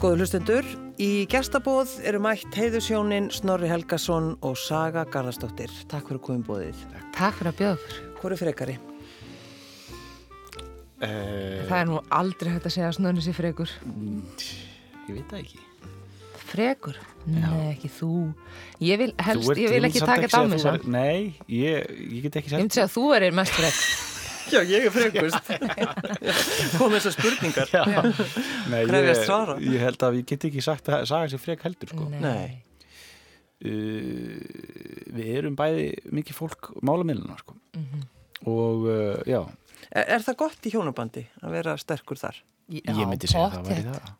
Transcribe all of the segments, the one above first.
Góðu hlustendur, í gestabóð eru mætt heiðusjónin Snorri Helgason og Saga Garðarsdóttir. Takk fyrir komum bóðið. Takk fyrir að bjóða okkur. Hvor er frekari? Uh, Það er nú aldrei hægt að segja að Snorri sé frekur. ég veit það ekki. Frekur? Nei, ekki þú. Ég vil helst, ert- ég vil ekki taka þetta á mig samt. Nei, ég, ég get ekki Ég myndi segja að þú erir mest frek. Já, ég er frekust. Kom þessar spurningar. Nei, ég, svara. ég held að ég get ekki sagt að saga sér frek heldur sko. Nei. Uh, við erum bæði mikið fólk málamilina sko. Mhm. og uh, já, Er, er það gott í hjónabandi að vera sterkur þar? Já, ég myndi segja að það væri það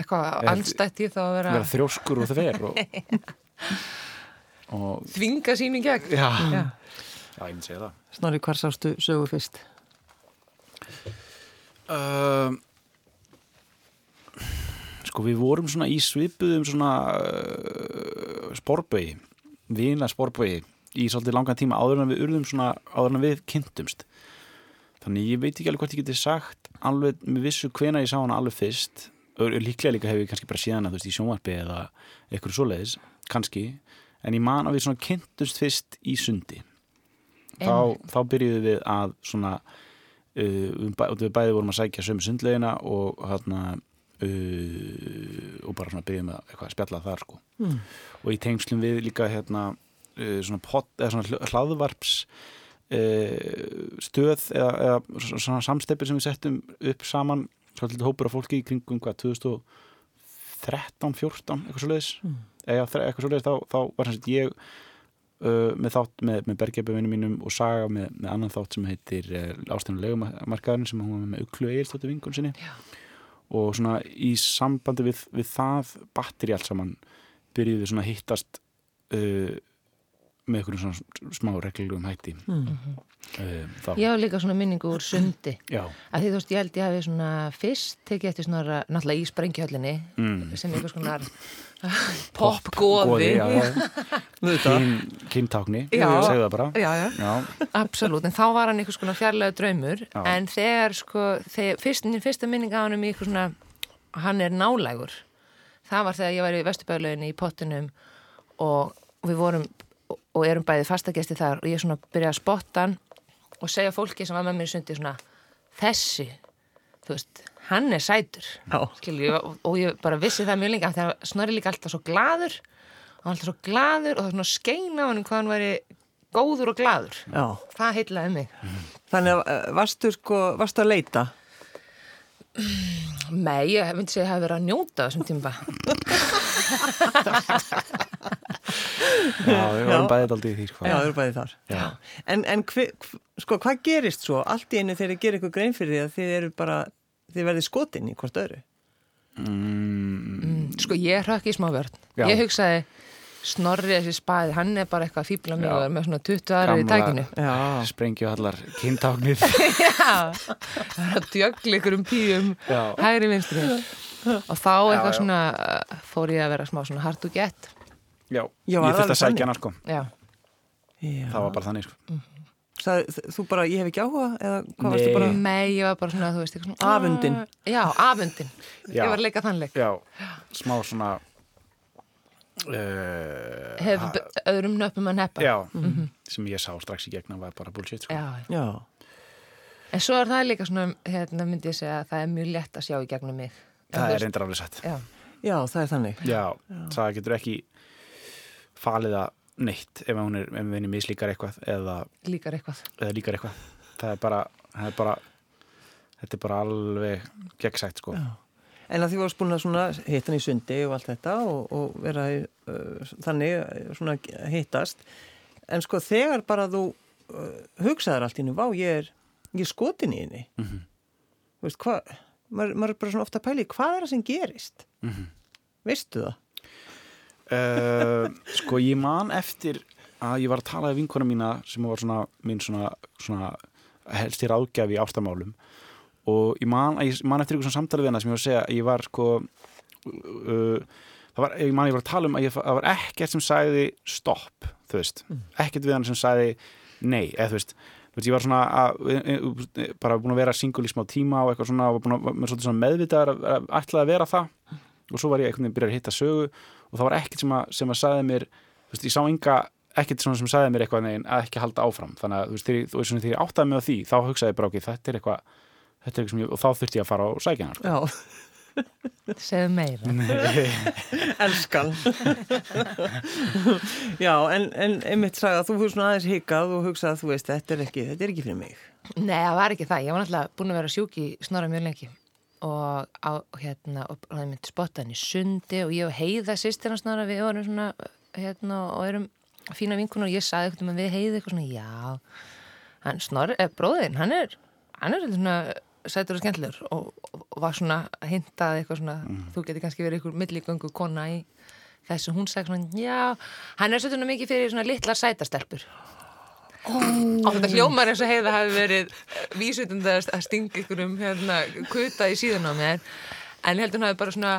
Eitthvað anstætt í þá að vera vera þrjóskur og það fer og, og þvinga sín í gegn. já, Já. Já, ég myndi segja það. Snorri, hvar sástu sögu fyrst? Uh, sko við vorum svona í svipuðum svona uh, sporbögi, vina sporbögi í svolítið langan tíma áður en við urðum svona, áður en við kynntumst. Þannig ég veit ekki alveg hvort ég geti sagt alveg með vissu hvena ég sá hana alveg fyrst. Líklega líka hef ég kannski bara síðan að þú veist í sjónvarpi eða eitthvað svoleiðis, kannski. En ég man að við svona kynntumst fyrst í sundi þá, þá byrjuðum við að svona uh, við, bæ, við bæði vorum að sækja sömu sundlegina og hérna uh, og bara svona byrjuðum að eitthvað að spjalla þar sko Mm. og í tengslum við líka hérna uh, svona, pot, svona hl- hlaðvarps uh, stöð eða, eða svona samsteppi sem við settum upp saman svolítið hópur af fólki í kringum hvað 2013, 14 eitthvað svo leiðis Mm. eða eitthvað svo leiðis þá, þá var sem sagt ég uh, með þátt með, með bergjaböfinu mínum og saga með, með annan þátt sem heitir uh, ástæðan legumarkaðurinn sem hún var með Uglu Egilstóttir vingun sinni Já. og svona í sambandi við, við það batteri allt saman byrjuðu svona hittast uh, með einhverjum svona smá reglugum hætti Mm. uh, þá, Ég hafa líka svona minningu úr sundi. já, Að því þú veist, ég held ég hafi svona fyrst tekið eftir svona, náttúrulega í sprengjuhöllinni mm. sem einhvers konar popgóði. kyntákni, segðu það bara Já, já. já, Absolutt, en þá var hann einhvers konar fjarlæðu draumur Já. en þegar sko, þegar, fyrst, fyrsta minning á hann um eitthvað svona hann er nálægur það var þegar ég var í Vesturbæðuleginni í pottinum og við vorum og erum bæði fastagesti þar og ég svona byrjaði að spotta hann og segja fólki sem var með mér í sundi svona þessi, þú veist hann er sætur ég, og, og ég bara vissi það mjög lengi af því að snorri líka alltaf svo glaður og alltaf svo glaður og það var svona skein á hann hvað hann væri góður og glaður Já. það heitlaði mig Þannig að uh, varstu sko, varstu að leita? Nei, ég myndi segja að það hafi verið að njóta á þessum tíma já, við varum bæðið aldrei í því sko. Já, það eru bæði þar. Já. En, en hve, hv- sko, hvað gerist svo allt í einu þegar þið gerir ykkur grein fyrir því að þið eru bara, þið verðið skotin í hvort öðru? mm, Sko, ég hrökk í smá vörn Já. Ég hugsaði, snorri þessi spæði hann er bara eitthvað fíbla mig og er með svona 20 aðra í tækinu Já. sprengjuhallar kyntáknið Já, það er að djögla ykkur um píum Já. hægri vinstri og þá eitthvað já. svona uh, fór ég að vera smá svona hard to get já, Já, ég var þurfti að sækja hana sko. Já, Já. það var bara þannig sko. Sagði, þú bara, ég hef ekki áhuga eða hvað varstu bara? Nei, ég var bara svona, þú veist, eitthvað svona Afundin. Já, afundin Já. Ég var að leika þannleik já, smá svona uh, Hef ha- b- öðrum nöppum að neppa. Já, sem ég sá strax í gegna var bara bullshit sko. Já, Já. En svo er það líka svona, hérna myndi ég segja að það er mjög lett að sjá í gegnum mig. það er veist- reyndar alveg sett Já, Já, það er þannig. já, það getur ekki falið að neitt ef hún er, ef henni mislíkar eitthvað eða, líkar eitthvað. eða líkar eitthvað það er bara, það er bara þetta er bara alveg gegnsætt sko Já. En að því varst búin að svona hitta hann í sundi og allt þetta og, og vera í, uh, þannig uh, svona hittast. En sko þegar bara þú uh, hugsaðar allt í nú, vá, ég er, ég er skotin í henni. Mhm. Þú veist, hvað, maður, maður er bara svona ofta að pæli, hvað er það sem gerist? Mhm. Veistu það? Uh, sko ég man eftir að ég var að tala við vinkona mína sem var svona minn svona, svona helst í ráðgjafi í ástamálum. Og ég man, að ég man eftir ykkur svona samtalið við hana sem ég var að segja að ég var sko uh, það var, ég man að ég var að tala um að ég, það var ekkert sem sagði stopp, þú veist. Ekkert við hann sem sagði nei, eða þú veist. Ég var svona að, bara búin að vera single í smá tíma og eitthvað svona og búin að, með svona meðvitaðar að, að ætlaði að vera það. Og svo var ég einhvern veginn byrjað að hitta sögu og það var ekkert sem að, sem að sagði mér þú veist, ég sá enga ekkert sem sagði mér eitthvað neginn að ekki halda áfram. Þannig að þú veist, þegar, ég- þú veist, svona, þegar ég áttaði mig á því þá hugsaði ég bara, ok, þetta er eitthvað þetta er eitthvað sem ég, og þá þurfti ég að fara á sækjana sko. Já, segðu meira. Elskan. Já, en, en einmitt saga, þú hefur svona aðeins hikað og hugsað, þú veist, þetta er ekki, þetta er ekki fyrir mig. Nei, það var ekki það. Ég var náttúrulega búin að vera sjúk í snorra mjög lengi og á, hérna, og það er mynd spottaðin í sundi og ég og heiða sýstina snorra, við vorum svona, hérna, og erum fína vinkunum og ég saði eitthvað með við heiði eitthvað svona, já, hann snorri, eh, bróðin, hann er, hann er svona sætur og skemmtilegur og, og, var svona hintað eitthvað svona, þú getur kannski verið eitthvað milligöngu kona í þessu, hún sagði svona, já, hann er svona mikið fyrir svona litlar sætastelpur og þetta hljómar eins og heiða hafi verið vísutunda að stinga ykkur um hérna, kuta í síðan á mér. En ég held hún hafi bara svona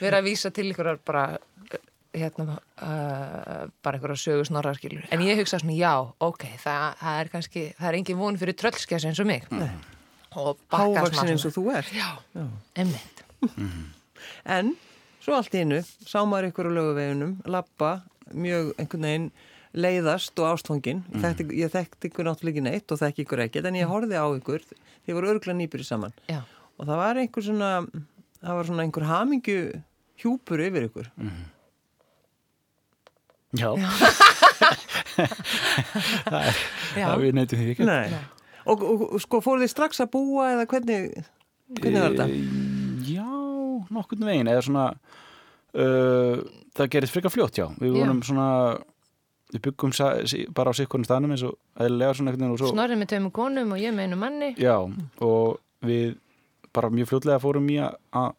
verið að vísa til ykkur bara hérna uh, bara einhverja sögu snorrarskilur en ég hugsa svona já, ok, það, það er kannski það er engin von fyrir tröllskjæs eins og mig. Og bakka Hávaksin eins og þú ert. Já, emmitt En svo allt í einu, sá maður ykkur á löguveginum, lappa, mjög einhvern veginn leiðast og ástfangin. Mm. Þekkt, ég þekkti ykkur náttúrulega ekki neitt og þekki ykkur ekkert, en ég horfið á ykkur, þið voru örgla nýbyrði saman. já, Og það var einhver svona, það var svona einhver hamingju hjúpur yfir ykkur. Já, já. það við neytum því ekki Nei. Og, og, og sko, fóruð þið strax að búa eða hvernig, hvernig var þetta? Eh, Já, nokkurn veginn eða svona uh, það gerist frekar fljótt, já við Já. vorum svona við byggum bara á sikkurinn staðnum eins og eðlilega svona veginn og svo snorrið með tveimur konum og ég með einu manni. Já, og við bara mjög fljótlega fórum í að-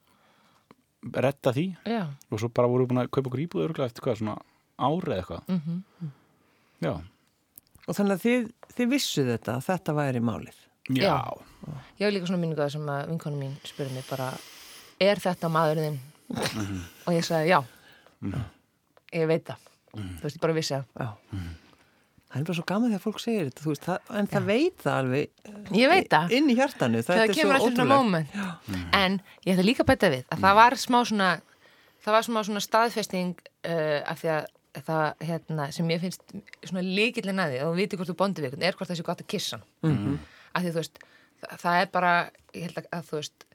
retta því. Já, og svo bara vorum við búin að kaupa okkur íbúð örugglega eftir hvað, svona árið eitthvað. Mhm Já, Og þannig að þið, þið vissu þetta, að þetta væri málið. já, Já. Ég hef líka svona minningu að sem að vinkonu mín spurði mig bara, er þetta maðurinn þinn? Og ég sagði, já, ég veit það. Þú veist, ég bara vissi það. Já. Það er bara svo gaman þegar fólk segir þetta, þú veist, það, en það veit það alveg Ég veit það. inn í hjartanu. Það, er kemur svo alltaf svona moment. En ég ætla líka að bæta við að það var smá svona, það var smá svona staðfesting uh, af því að það, hérna, sem ég finnst svona líkillin að því, og þú viti hvort þú bondi við er hvort það sé gott að kissa hann. Mhm. Af því þú veist, það, það er bara, ég held að, að þú veist,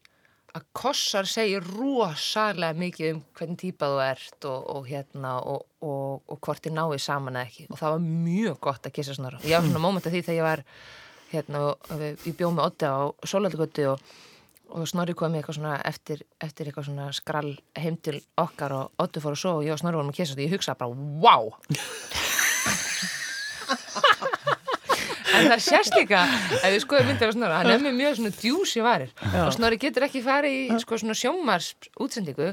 að kossar segir rosalega mikið um hvernig típa þú ert og, og hérna og, og, og hvort þið náið saman eða ekki. Og það var mjög gott að kissa snorra. Ég var svona móment að því þegar ég var hérna og ég bjóð með Otti á Sólaldugötu og, og Snorri kom með eitthvað svona eftir, eftir eitthvað svona skrall heim til okkar og Otti fór að svo og ég og Snorri vorum að kissa og ég hugsaði bara, wow En það sést líka, ef við skoðum myndar á Snorra, hann er með mjög svona djúsi varir og Snorri getur ekki farið í sko, svona sjómars útsendingu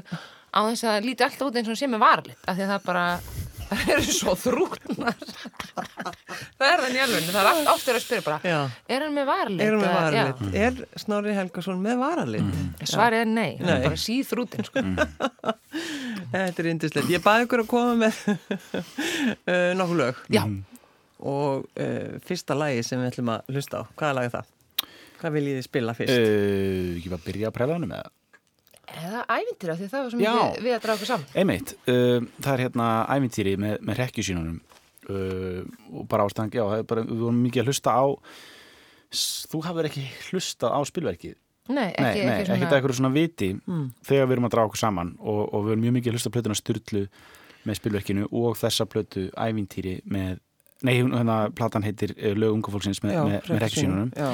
á þess að líti alltaf út eins og hann sé með varlit af því að það bara, það eru svo þrútnar það er það njálfinn, það er allt oftur að spyrja bara Já. er hann með varlit? Erum við Eða- varalit? já. Er Snorri Helgason með varalit? Svarið er nei, hann Nei. er bara síþrútin sko. Þetta er yndislegt. Ég baði ykkur að koma með uh, nokkuð lög Já, og uh, fyrsta lagi sem við ætlum að hlusta á. Hvaða lag er það? Hvað viljið þið spila fyrst? uh, Ég var að byrja að prela hann með eða ævintýra því það var svo mikið við að draga okkur saman Einmitt, uh, það er hérna ævintýri með, með rekkjusínunum uh, og bara ástæðan, já, bara, við vorum mikið að hlusta á þú hafður ekki hlustað á spilverkið Nei, ekki, Nei, nei, ekki svona eitthvað svona viti Mm. þegar við erum að draga okkur saman og, og við erum mjög mikið að hlusta á plötuna Sturlu með spilverkinu og þessa plötu ævintýri með, nei, hérna platan heitir uh, Lög unga fólksins með, með, með rekkjusínunum Já,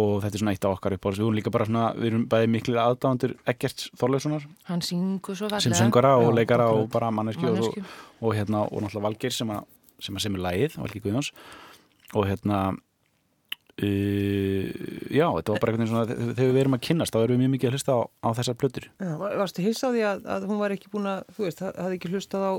og þetta er svona eitt af okkar upp við erum líka bara svona, við erum bæði miklu aðdáðandur Eggerts Þorleifssonar Hann syngur svo fallega sem söngara og leikara og bara manneski og, Manneskju. og, og hérna og náttúrulega Valgeir sem að sem að semur lagið, Valgeir Guðjóns og hérna uh, já, þetta var bara einhvern veginn svona þe- þegar við erum að kynnast, þá erum við mjög mikið að hlusta á, á þessar plötur já. Var- Varstu hissa á því að, að hún var ekki búin að, þú veist, hafði ekki hlustað á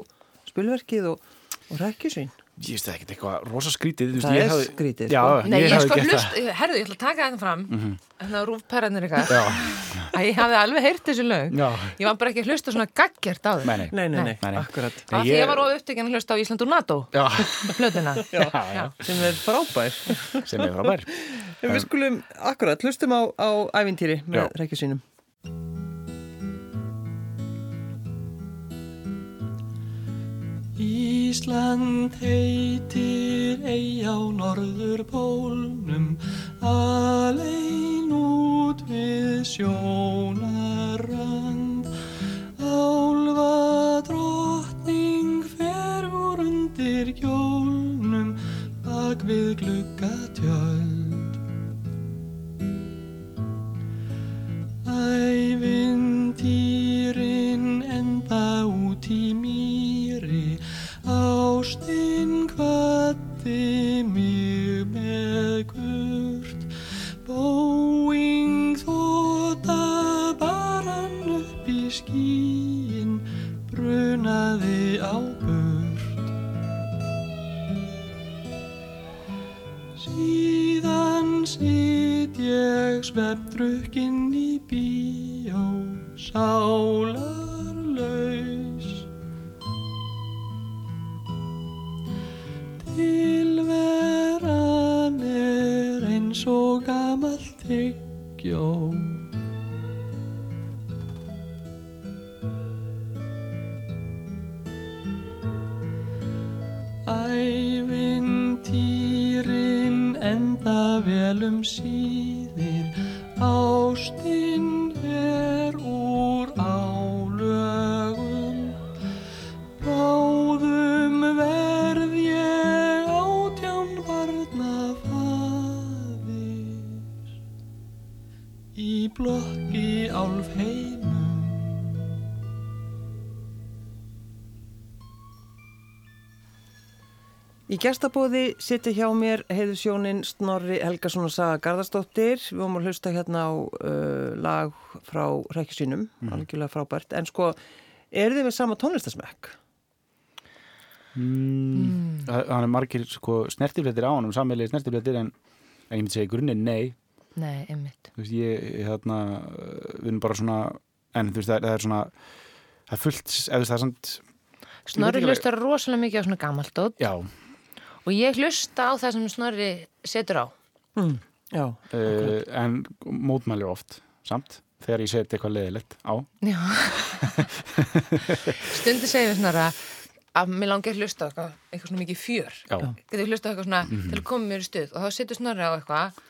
spilverkið og, og rekkjusín? Ég veist það ekkert eitthvað rosa skrítið þú veist, Það ég er hafði- skrítið, já, sko. Nei, ég, hafði sko hlust, herðu, ég ætla að taka þetta fram Mhm. þannig að rúfperðanir Já, að ég hafði alveg heyrt þessu lög Já. ég var bara ekki að hlusta svona gaggjart á þau Nei, nei. Nei, akkurat af því Ég- ég var of upptekinn að hlusta á Ísland úr NATO já. sem er frábær sem er frábær. En við skulum, akkurat, hlustum á, á ævintýri með Já. Ísland heitir ei á norður pólnum Alein út við sjónarrand Álfa drottning fer úr undir kjólnum Bak við gluggatjöld. Ævintýrin gestabóði sitja hjá mér heiðusjónin Snorri Helgason og Saga Garðarsdóttir. Við vorum að hlusta hérna á uh, lag frá Rækjusínum, mm. algjörlega frábært. En sko, er þið við sama tónlistasmekk? Mm. Hann er margir sko, snertifléttir á hann, sammeilegi snertifléttir en, en ég myndi segja í grunninn nei. nei, einmitt Þú veist, ég, hérna, við erum bara svona, en þú veist, það er, það er svona, það er fullt, eða það er samt, Snorri hlustar rosalega mikið á svona gamaldótt já, og ég hlusta á það sem Snorri setur á. Mm. Já, uh, en mótmælir oft, samt, þegar ég seti eitthvað leðilegt á. Já. Stundi segir við Snorra að mér langi að hlusta á eitthvað, eitthvað svona mikið fjör. Getur hlusta á eitthvað svona til að koma mér í stuð? Og þá setur Snorri á eitthvað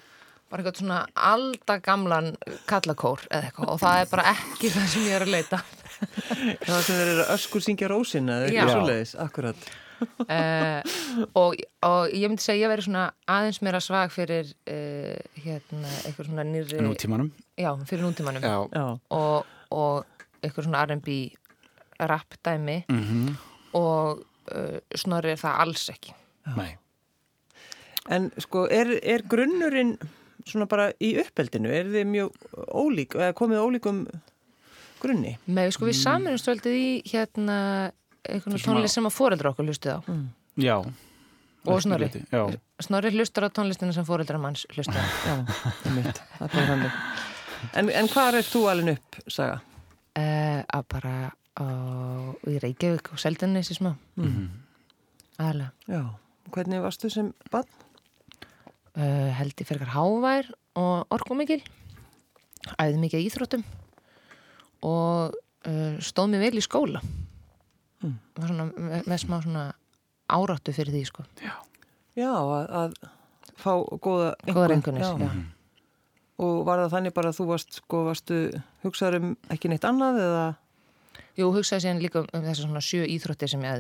bara eitthvað svona aldagamlan kallakór eða eitthvað og það er bara ekki það sem ég er að leita. Það sem þeir eru að öskur syngja rósina eða eitthvað svoleiðis, akkurat. Uh, og, og ég myndi segja ég veri svona aðeins meira svag fyrir uh, hérna eitthvað svona nýri nútímanum. já, fyrir nútímanum Já. Já, og, og eitthvað svona R&B rap dæmi Mm og uh, Snorri er það alls ekki Nei. en sko, er, er grunnurinn svona bara í uppeldinu? Er þið mjög ólík, eða komið ólíkum grunni? með sko við saminumst veldið í hérna eitthvað tónlist sem að foreldra okkur hlustuð á Já. og Snorri. Snorri hlustar á tónlistina sem foreldra manns hlustuð á Já, það er mitt, það er þannig. En, en hvað er þú alveg upp, Saga? uh, að bara á, í Reykjavík og Seldenesi smá Mhm. aðalega Já, hvernig varstu sem bann? uh, held ég fyrir hávær og orkumikil æði mikið í íþróttum og uh, stóð mér vel í skóla Mm. var svona með, með smá svona áráttu fyrir því sko Já, að, að fá góða Já. já. Og var það þannig bara að þú varst, sko, varstu hugsaður um ekki neitt annað eða? Jú, hugsaði síðan líka um þessar svona sjö íþróttir sem ég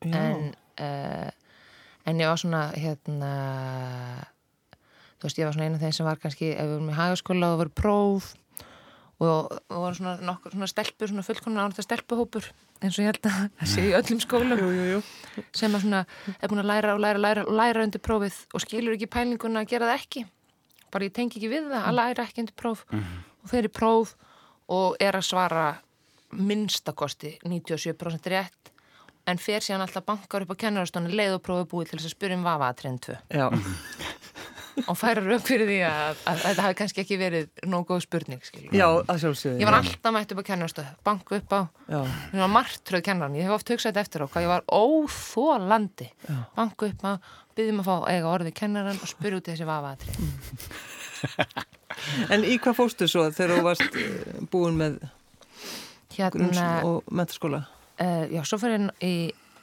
Já, en, uh, en ég var svona hérna þú veist, ég var svona eina af þeim sem var kannski ef við vorum í hagaskóla og voru próf og það voru svona nokkur svona stelpur, svona fullkonar árið stelpuhópur eins og ég held að það sé í öllum skólum. Jú, jú, jú. sem að svona er búin að læra og læra og læra og læra undir prófið og skilur ekki pælinguna að gera það ekki. Bara ég tengi ekki við það að læra ekki undir próf. Og fer í próf og er að svara minnstakosti 97% rétt en fer síðan alltaf bankar upp á kennarastónu leið og prófið búið til þess að spyrja um vafa að trend 2 Já, og færa rauk fyrir því að, að þetta hafi kannski ekki verið nóg góð spurning. Já, að sjálfsögðu. Ég var alltaf mætt upp á kennarastöð, banku upp á margtröð kennaran, ég hef oft hugsað þetta eftir á hvað ég var óþólandi banku upp á, byggjum að fá eiga orðið kennaran og spyrja út þessi vafaðatri en í hvað fóstu svo þegar þú varst eh, búin með grunns Hérna, og mentaskóla? uh, já, svo fyrir ég í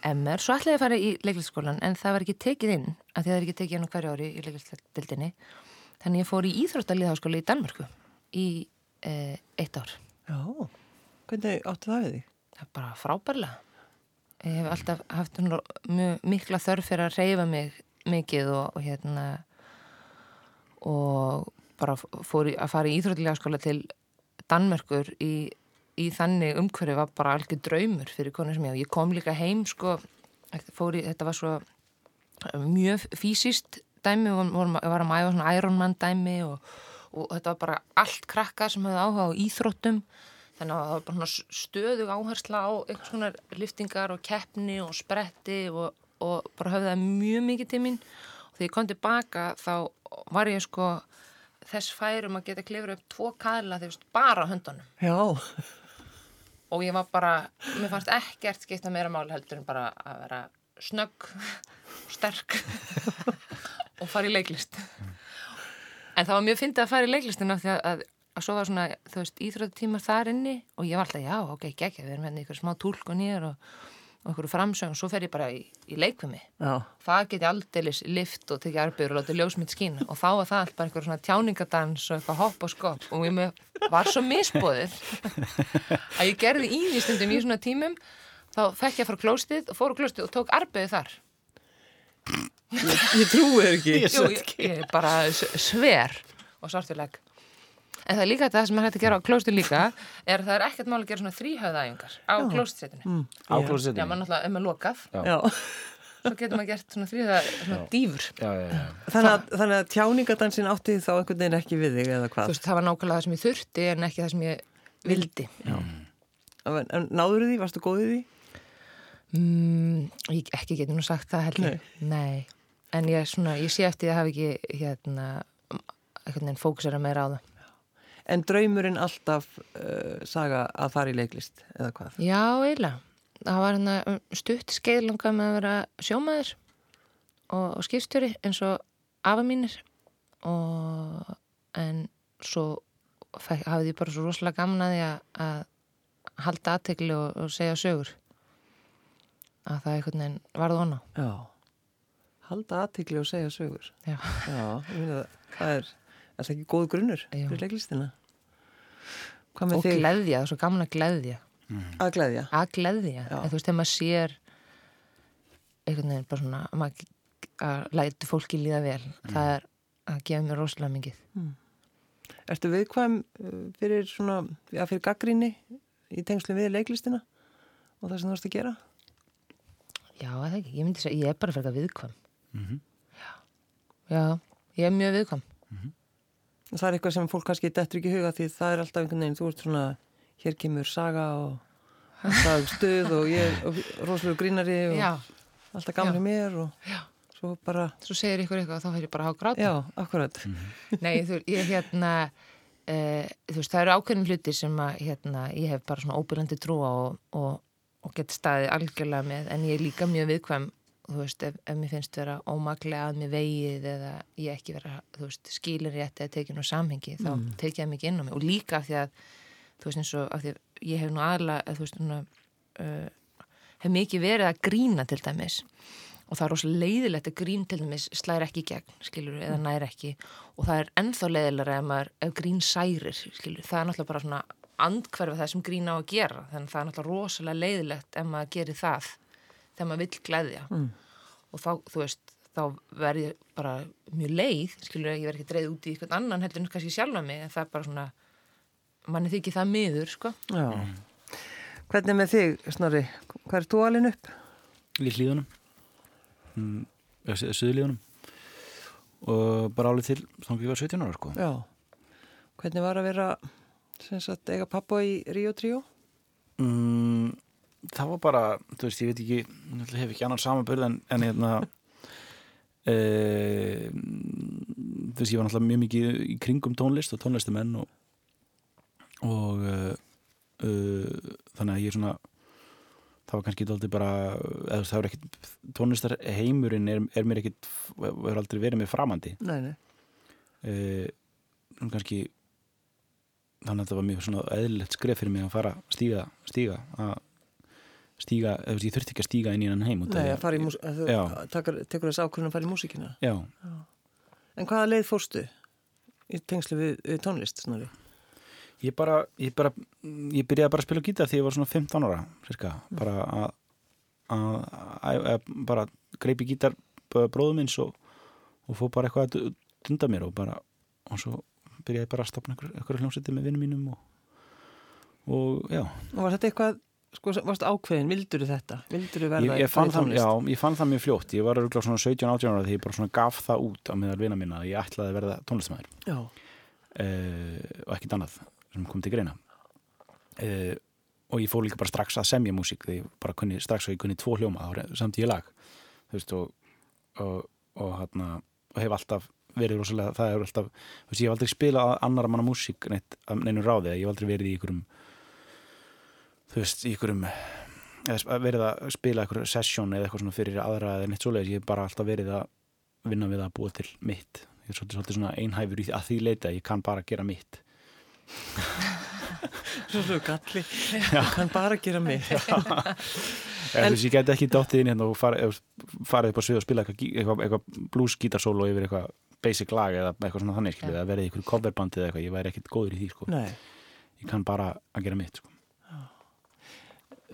MR, svo ætlaði að fara í leiklistaskólan en það var ekki tekið inn, af því það er ekki tekið inn hverju ári í leiklistadildinni þannig ég fór í Íþróttalíðháskóla í Danmörku í uh, eitt ár. Já, hvernig áttu það við því? það er bara frábærlega. Ég hef alltaf haft mjög mikla þörf fyrir að reyfa mig mikið og, og hérna og bara fór í, að fara í íþrótilega skóla til Danmerkur í, í þannig umhverju var bara algjör draumur fyrir konu sem ég og ég kom líka heim sko, fór í, þetta var svo mjög fysiskt dæmi, vorum, varum að æfa svona Ironman dæmi og, og þetta var bara allt krakka sem hefði áhuga á íþróttum. Þannig að það var bara stöðug áhersla á einhvers konar liftingar og keppni og spretti og, og bara höfði það mjög mikið til mín. Og þegar ég kom tilbaka þá var ég sko þess færum að geta klifur upp tvo kaðla þegar bara höndunum. Já, og ég var bara, mér fannst ekkert skipta meira máli heldur en bara að vera snögg, sterk og fara í leiklist. En það var mjög fyndið að fara í leiklistina því að, að, að svo var svona, þú veist, íþróttímar þar inni og ég var alltaf, já, ok, ekki, við erum hérna ykkur smá tólk og nýjar og, og ykkur framsögn, svo fer ég bara í, í leikvimi já, það geti aldeilis lift og tekið arbegur og látið ljósmynd skína. Og þá var það alltaf bara einhver svona tjáningadans og eitthvað hopp og skopp og ég var svo misbóðið að ég gerði ívístundum í svona tímum þá fekk ég að fara klóstið og fór klóstið og tók arbeið þar. Ég trúi þér ekki. Jú, ég, ég bara sver og svartileg en það er líka þetta sem er hægt að gera á klóstið líka er að það er ekkert mál að gera svona þrýhöfðaæfingar á klóstsetinu Mm. á klósettinu. Já, maður náttúrulega er með lokað Já, svo getur maður gert svona þrýhöfða, svona dýfur Já, já, já. þannig að, þannig að tjáningadansin átti þá einhvern veginn ekki við þig eða Þú hvað? veist, það var nákvæmlega það sem ég þurfti en ekki það sem ég vildi. En, en náður því, varstu góðið því? Mm, ég ekki getur nú sagt það heldur. Nei. En ég, svona, ég sé eftir að hafa ekki hérna, fókusera meira á það. En draumurinn alltaf uh, saga að fara í leiklist eða hvað? Já, eiginlega. Það var hérna um, stutt skeiðlanga með að vera sjómaður og, og skipstjóri eins og afa mínir og en svo hafði ég bara svo rosalega gaman að halda aðtegli og, og segja sögur að það einhvern veginn varð vona Já, halda aðtikli og segja sögur. Já. Já, það er, er það ekki góð grunnur Jú. fyrir leiklistina? Og þig? gleðja, það er svo gaman að gleðja. Að gleðja? að gleðja, en þú veist, þegar maður sér einhvern veginn bara svona að maður að læti fólki líða vel það er að gefa mér rosalega mikið. Ertu viðkvæm uh, fyrir svona, já, fyrir gaggrinni í tengslu við leiklistina og það sem þú varst að gera? já, eða ekki, ég myndi segja, ég er bara fyrir að viðkvæm. Mhm. já, já, ég er mjög viðkvæm Það er eitthvað sem fólk kannski dettur ekki huga því það er alltaf einhvern veginn, þú ert svona, hér kemur saga og alltaf stuð og ég og rosalega grínari og já, alltaf í mér og Já. svo bara, svo segir ykkur eitthvað og þá fyrir ég bara að hafa gráta já, akkurat. Nei, þú, ég hérna uh, þú veist, það eru ákveðin hluti sem að hérna, ég hef bara svona óbyrjandi trúa og, og, og get staðið algjörlega með, en ég er líka mjög viðkvæm þú veist, ef, ef mér finnst vera ómaklega að mér vegið eða ég ekki vera, þú veist, skilin rétt eða tekið nú samhengi, þá mm. tekið það mikið inn á mig. Og líka af því að, þú veist, eins og af því að ég hef nú aðla, þú veist, svona, uh, hef mikið verið að grína til dæmis. Og það er rosalega leiðilegt að grín til dæmis slæri ekki í gegn, skilur, eða nær ekki. Og það er ennþá leiðilega ef, maður, ef grín særir, skilur, það er náttúrulega bara svona andkverfið það sem grín á að gera. Þannig að það er náttúrulega rosalega leiðilegt ef maður gerir það þegar maður vill glæðja mm. og þá, þú veist þá verð ég bara mjög leið skilur, ég verð ekki dreið út í eitthvað annan heldur en kannski sjálfa mig, en það er bara svona manni þykir það miður, sko Já. Hvernig er með þig, Snorri? Hvað er þú alveg upp? í hlíðunum mm, suðlíðunum og bara álið til að ég var 17 ára sko Já. Hvernig var að vera, sem sagt, eiga pappa í Ríó Tríó? mm, það var bara þú veist, ég veit ekki, ég hef ekki annan samanbörð en, en hérna e, þú veist, ég var náttúrulega mjög mikið í kringum tónlist og tónlistumenn og, og uh, uh, þannig að ég er svona það var kannski dálítið bara eða það er ekkit, tónlistar heimurinn er, er mér ekkit, hefur aldrei verið mér framandi Nei, nei. kannski þannig að þetta var mjög svona eðlilegt skref fyrir mig að fara stíga, stíga að stíga, þú veist, ég þurfti ekki að stíga inn í hann heim Nei, að fara í mús... að Já. Þú tekur þess ákvörðin að fara í músíkina. Já, En hvaða leið fórstu í tengslu við, við tónlist, snarri? ég bara, ég bara ég byrjaði bara að spila gítar þegar ég var svona 15 ára cirka, bara að að, að, bara greipi gítar bróðum minns og, og fóð bara eitthvað að dunda mér og bara, og svo byrjaði bara að stopna einhver hljómsætti með vinnum mínum og, og já, Og var þetta eitthvað, sko, varst ákveðin, vildur þetta? Vildur verða ég, ég, fann það, já, ég fann það mjög fljótt. Ég var örgulega svona 17-18 ára þegar ég bara svona gaf það út á meðal vina mína að ég ætlaði að verða tónlistamæður uh, og ekkit annað sem kom til greina. Uh, og ég fór líka bara strax að semja músík þegar ég bara kunni strax og ég kunni tvo hljóma samt í lag. Veist og og, og, hana, og hef alltaf verið rosalega, það er alltaf veist, ég hef aldrei spilað annara manna músík neinum ráði, ég hef aldrei verið í ykkurum þú veist, í ykkurum eða verið að spila ykkur session eða eitthvað svona fyrir aðra eða neitt svoleiðis, ég hef bara alltaf verið að vinna við að búa til mitt. Ég er svolítið, svolítið svona einhæfur í því, að því leita ég kann bara gera mitt. Svo svo galli, ég kann bara gera eða þú veist, ég geti ekki dáttið inn hérna og farið, farið upp á svið og spila eitthvað, eitthvað, eitthvað blues gítarsólo yfir eitthvað basic lag eða eitthvað svona þannig eða verið í eitthvað coverbandi eða eitthvað, ég væri ekkit góður í því sko. Nei, ég kann bara að gera mitt sko.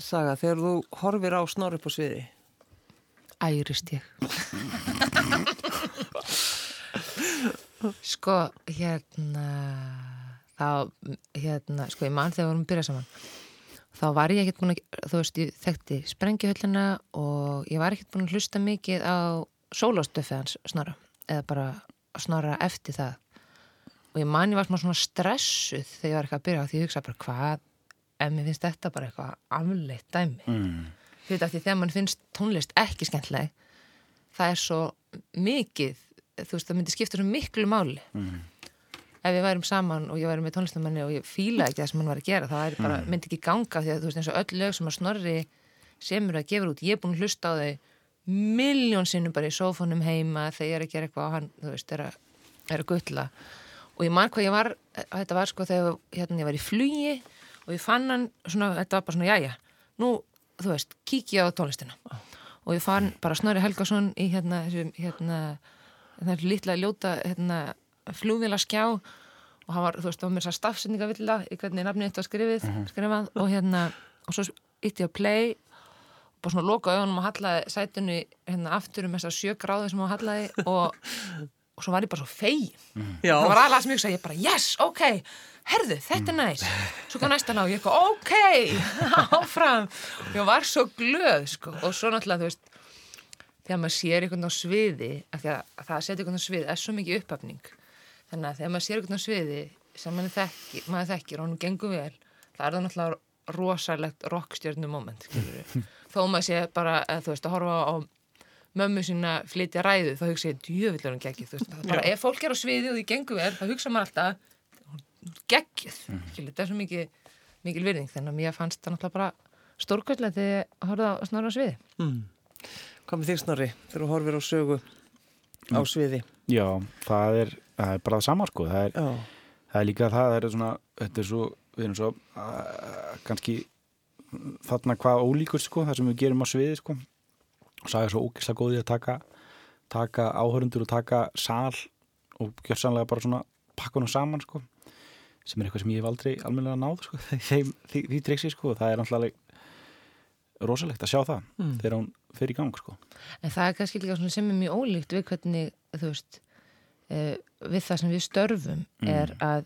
Saga, þegar þú horfir á snorri upp á sviði, ærist ég. Sko hérna þá hérna sko ég mann þegar við vorum að byrja saman. Þá var ég ekkert búin að þú veist ég þekkti sprengjuhöllina og ég var ekkert búin að hlusta mikið á sólástöfi hans snorra eða bara snorra eftir það. Og ég man ég var svona stressuð þegar ég var eitthvað að byrja á því ég hugsa bara hvað ef mér finnst þetta bara eitthvað afleitt dæmi mm. þú veit af því þegar mann finnst tónlist ekki skemmtileg það er svo mikið þú veist það myndi skipta svo miklu máli Mm. ef við værum saman og ég væri með tónlistamanni og ég fíla ekki það sem hann var að gera væri bara, myndi ekki ganga því að þú veist eins og öll lög sem að snorri semur að gefa út, ég er búin að hlusta á þau miljón sinnum bara í sófónum heima þegar ég er að gera eitthvað og hann, þú veist, er að, er að gulla og ég man hvað ég var, þetta var sko þegar hérna, ég var í flugi og ég fann hann svona, þetta var bara svona, jæja nú, þú veist, kík ég á tónlistina. Og ég fann bara Snorri Helgason í hérna, hérna það er lítla ljóta hérna, flugvila skjá og hann var, þú veist, það var mér að stafsendingavilla í hvernig nafnið þetta var skrifið, skrifað. Og hérna, og svo ítti ég að play bara svona loka augunum og hallaði sætunni hérna aftur um þess að sjö gráðu sem hann hallaði. Og, og svo var ég bara svo fegin. Já. það var aðlega sem ég sagði, ég bara, yes, ok herðu, þetta er næst svo kom næsta ná, ég eitthvað, ok áfram, og ég var svo glöð sko, og svo náttúrulega, þú veist þegar maður sér einhvern á sviði af því að það að setja einhvern á sviði er svo mikið upphafning þannig að þegar maður sér einhvern á sviði sem maður þekkir, maður þekkir og hann gengur vel það er það náttúrulega rosalegt rockstjörnum moment skilurðu. þó maður sé bara, þú veist, að horfa á mömmu sína flytja ræðu þá hugsa ég, djöfull er hún geggjuð þú veist, það er bara, ef fólk er á sviði og því gengur vel þá hugsa maður alltaf, hún er geggjuð skilurðu, þetta er svo mikið mikil virðing, þannig að mér fannst það náttúrulega bara stórkvöldlega þegar ég horfði á snorra á sviði mm. hvað með þig snorri, þegar þú horfir á sögu á sviði? já, það er, það er bara það sama sko. það er, Já, það er líka það, það er svona þetta er svo, við erum svo uh, kannski þarna hvað ólíkur sko, það sem við gerum á sviði sko. Og sagði svo ógislega góði að taka taka áhörundur og taka sal og gjörsanlega bara svona pakka nú saman sko sem er eitthvað sem ég hef aldrei almennilega náð sko, þeim, því, því triksi sko, og það er náttúrulega rosalegt að sjá það Mm. þegar hún fer í gang sko. En það er kannski líka svona sem er mjög ólíkt við hvernig, þú veist, uh, við það sem við störfum er að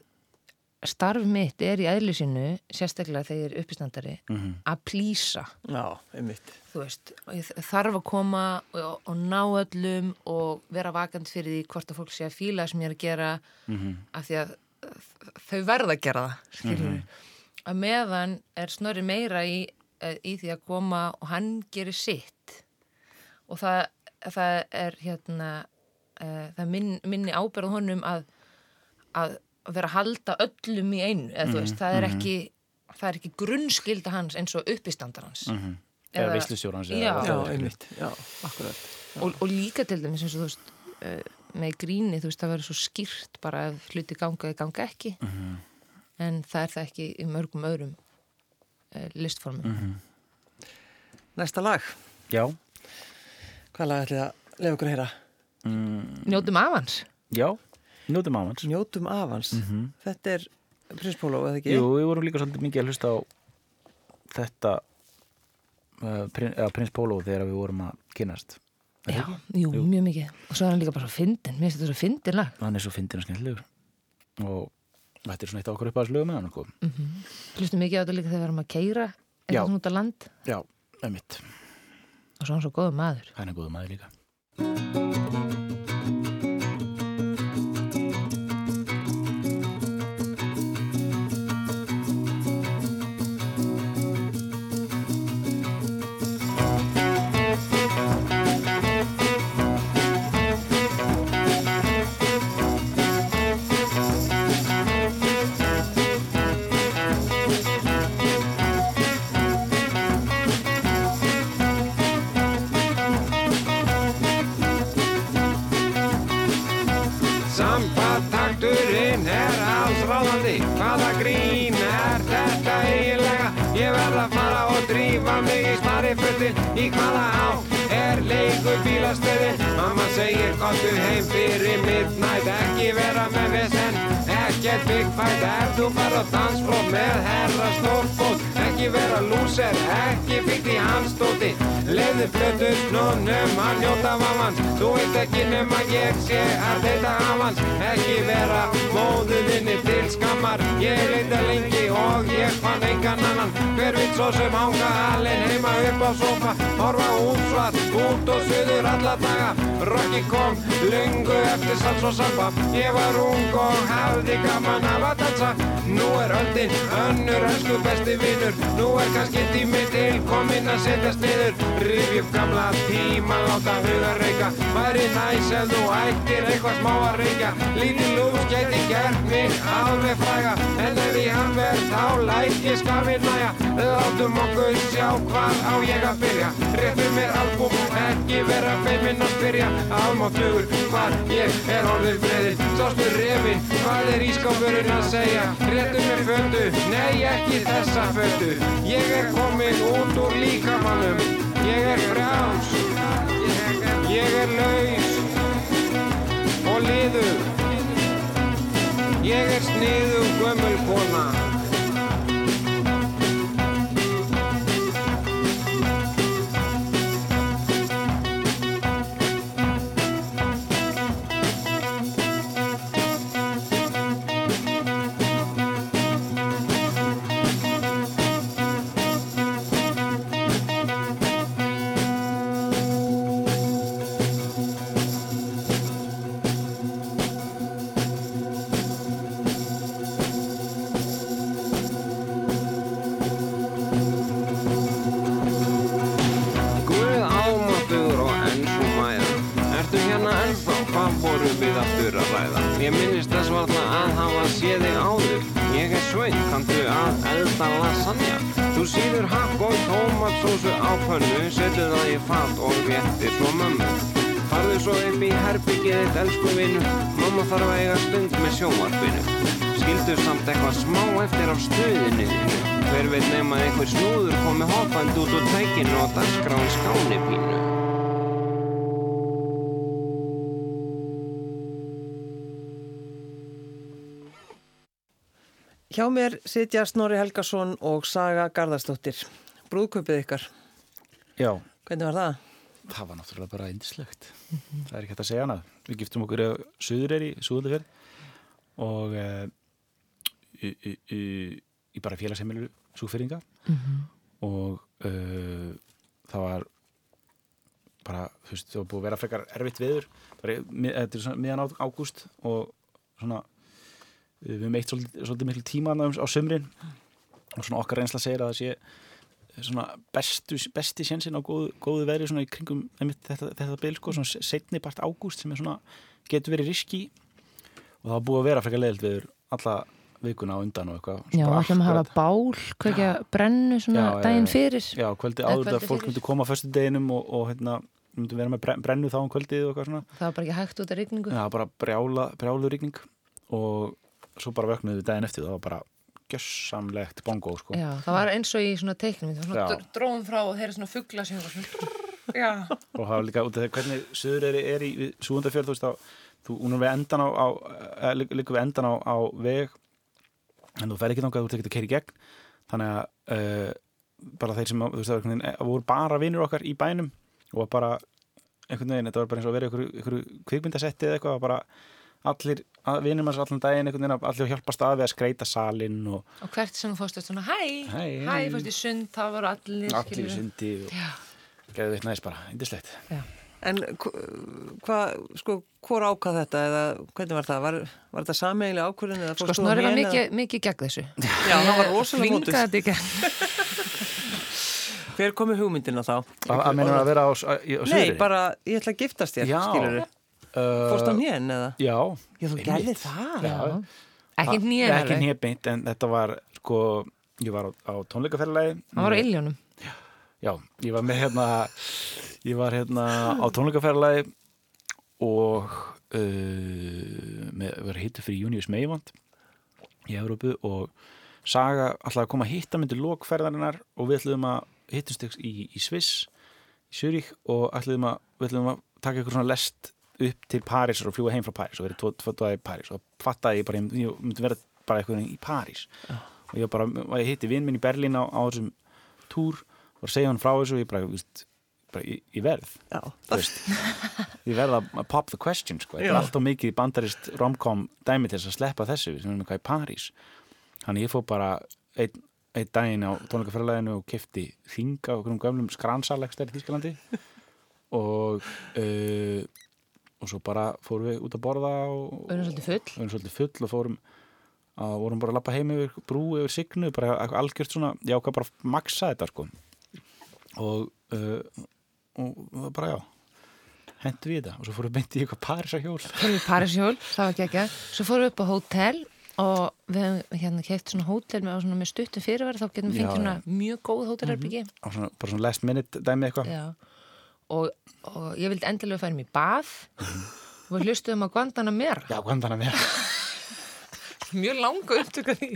starf mitt er í eðli sínu, sérstaklega þegar ég er uppistandari, mm að plýsa, já, einmitt. Þú veist, og ég þarf að koma og, og ná öllum og vera vakant fyrir því hvort að fólk sé að fíla sem ég er að gera af því að þau verða að gera það, skiljum við. Að meðan er snorri meira í, eh, í því að koma og hann gerir sitt. Og það, það er hérna uh, það minn, minni ábyrð honum að, að vera að halda öllum í einu eða þú veist, það er ekki það er ekki grunnskilda hans eins og uppistandar hans. Mhm. Eða Eða- veistlustjórans Já. Já, einmitt, já, akkurat. og, og líka til dæmis eins og þú veist uh, með gríni, þú veist, það verður svo skýrt bara ef hluti ganga eða ganga ekki. En það er það ekki í mörgum öðrum uh, listformum. Næsta lag, Já, hvað lag ætlið að lefa okkur að heyra? Njótum af hans já, njótum á hans Njótum af hans. Þetta er Prins Pólo, eða ekki? Jú, við vorum líka svolítið mikið að hlusta á þetta uh, prin, eða, prins Pólo þegar við vorum að kynast Já, ekki? jú, mjög mikið. Og svo er hann líka bara svo fyndin, mér finnst þetta svo fyndin lag. Hann er svo fyndin og skemmtilegur. Og þetta er svona eitt af okkur upp að slögu með hann sko. hlustum mikið á þetta líka þegar við erum að keira eitthvað svona út á land. Já, einmitt, og svo er hann svo góður maður. Hann er góða maður líka komdu heim fyrir midnight Ekki vera með vesen, ekkert fight Er þú bara dansflót með herra stórfót? Ekki vera lúser, ekki fyrkt í hans stóti Leðu plötu snónum að njóta vamans Þú veit ekki nema ég sé að þetta hafans Ekki vera móðuðinni til skammar Ég leita lengi og ég fann engan annan Hver vill svo sem hanga alinn heima upp á sofa Horfa út svart, út og suður alla daga. Rocky kom lungu eftir sals og samba. Ég var ung og hafði gaman af að dansa. Nú er öldin önnur ösku besti vinur. Nú er kannski tími til komin að setjast niður. Rifjum gamla tíma, láta huga reyka. Væri næs ef þú ættir eitthvað smá að reykja. Lítil lús gæti gert mig alveg fræga. En ef ég hann verð þá læt ég skafir næja Látum okkur sjá hvað á ég að byrja. Réttu mér albúm, ekki vera feiminn að spyrja. Almáttugur, hvað ég er orðið friðin Sástu refin, hvað er ískáfurinn að segja? Réttu mér fötu, nei ekki þessa fötu. Ég er komin út úr líkamannum Ég er frjáls. Ég er laus Og liður. Ég er sniðug gömul tómatsósu á pönnu Setu það í fat og véttir svo mömmu. Farðu svo upp í herbyggið þitt, elsku vinnu Mamma þarf að eiga stund með sjónvarpinu. Skildu samt eitthvað smá eftir af stuðinu Hver veit nema einhver snúður komi hoppand út úr tækinu og dagskráin skáni pínu. Hjá mér sitja Snorri Helgason og Saga Garðarsdóttir. Brúðköpið ykkar, Já, hvernig var það? það var náttúrulega bara indislegt það er ekki hægt að segja hana við giftum okkur á Suðureyri, Suðureyri og uh, í, í, í, í bara félagsheimilu súfyrringa og uh, það var bara, þú veist, það var búið að vera frekar erfitt viður þetta er svona miðan á- ágúst og svona við höfum eitt svolítið, svolítið miklu tíma þarna á sömrin og svona okkar reynsla segir að það sé bestu, besti sjensin á góðu, góðu veðri svona í kringum einmitt, þetta, þetta bil sko, svona setni part ágúst sem er svona, getur verið riski og það var búið að vera frekar leiðilt viður alla vikuna á undan og eitthvað. Já, Bara ætlum að hafa bál, kveikja brennu svona Já, daginn já. fyrir. Já, kvöldi áður að fólk myndi koma á föstu deginum og, og hérna, myndi vera með bren- brennu þá um kvöldið og eitthvað svona. Það var bara ekki hægt út af rigningu. Já, bara brjála, brjálu rigning. Og svo bara vöknuðu við daginn eftir það var bara gjössamlegt bongo sko. Já, það var eins og í svona teiknum það var svona dróðum frá og þeirra svona fuggla sem var svona Já, og það var líka út af því hvernig söður er, er í Súundafjörð þú veist á þú, hún er við endan á, á eh, liggur við endan á, á veg en þú fer ekki þangað þú ert ekki að keira í gegn. Þannig að uh, bara þeir sem þú veist, það var einhvern veginn, voru bara vinnur okkar í bænum og bara einhvern veginn, þetta var bara eins og að vera ykkur, ykkur kvikmyndasetti eða eitthvað bara allir, vinnum hans allan daginn einhvern veginn, allir að hjálpast að við að skreita salinn og og hvert sem þú fórstu svona hæ, Hæ, hæ, fórstu í sund það voru allir, allir í sundi og geðu þitt næst bara, indislegt En hvað, sko, hvor ákvað þetta eða hvernig var það? Var, var þetta sameiginlega ákvörðin eða sko fórstu Snorri á var hnén mikið, mikið gegn þessu. Já, hann var rosalega mótus. Vingaði þetta í gegn. Hver komi hugmyndina þá? að, að meina að vera á, á, á Nei, bara ég ætla að giftast þér, Já. skilur uh, Fórstu á hnén eða? já, Já, þú gerði það. Já. Ekki nýjan ekki alveg, nýjabeint en þetta var sko, ég var á, á tónleikaferðalagi hann var á illjónum já, ég var með hérna ég var hérna á tónleikaferðalagi og uh, með, var hittu fyrir Június Meivand í Európu og Saga alltaf að koma að hitta myndir lokferðarinnar og við ætlum að hittumst í, í Sviss í Zurich og ætlum að, við ætlum að taka ykkur svona lest upp til París og fljúa heim frá París og verið tvo, tvo, tvo í París og fattaði ég bara, ég myndi vera bara eitthvað í París. Og ég bara, og ég hitti vinn minn í Berlín á, á þessum túr og segja hann frá þessu og ég bara, víst, bara ég, ég verð. Ég verð að pop the question sko, þetta er alltaf mikið bandarist romcom dæmi til þess að sleppa þessu. Við sem erum eitthvað í París. Þannig ég fór bara einn ein daginn á tónleikaferðalæðinu og kefti þinga og einhverjum gömlum skransalexter í Þískalandi og uh, og svo bara fórum við út að borða og Við erum svolítið svolítið full og fórum að vorum bara að lappa heim yfir brú yfir signu, bara algjört svona já, hvað bara að maksa þetta sko. Og uh, og bara já hendur við þetta. Og svo fórum við beint í eitthvað Parísa hjól fórum við í Parísjól, það var ekki ekki svo fórum við upp á hótel og við hefum hérna keift svona hótel með, svona með stuttum fyrirværi þá getum við fengið svona mjög góð hótelherbyggi og svona, bara svona last minute dæmi eitthvað og, og ég vildi endilega færa mér í bað. Og við hlustuðum á Guantanamera já, vera mjög langa upptöku því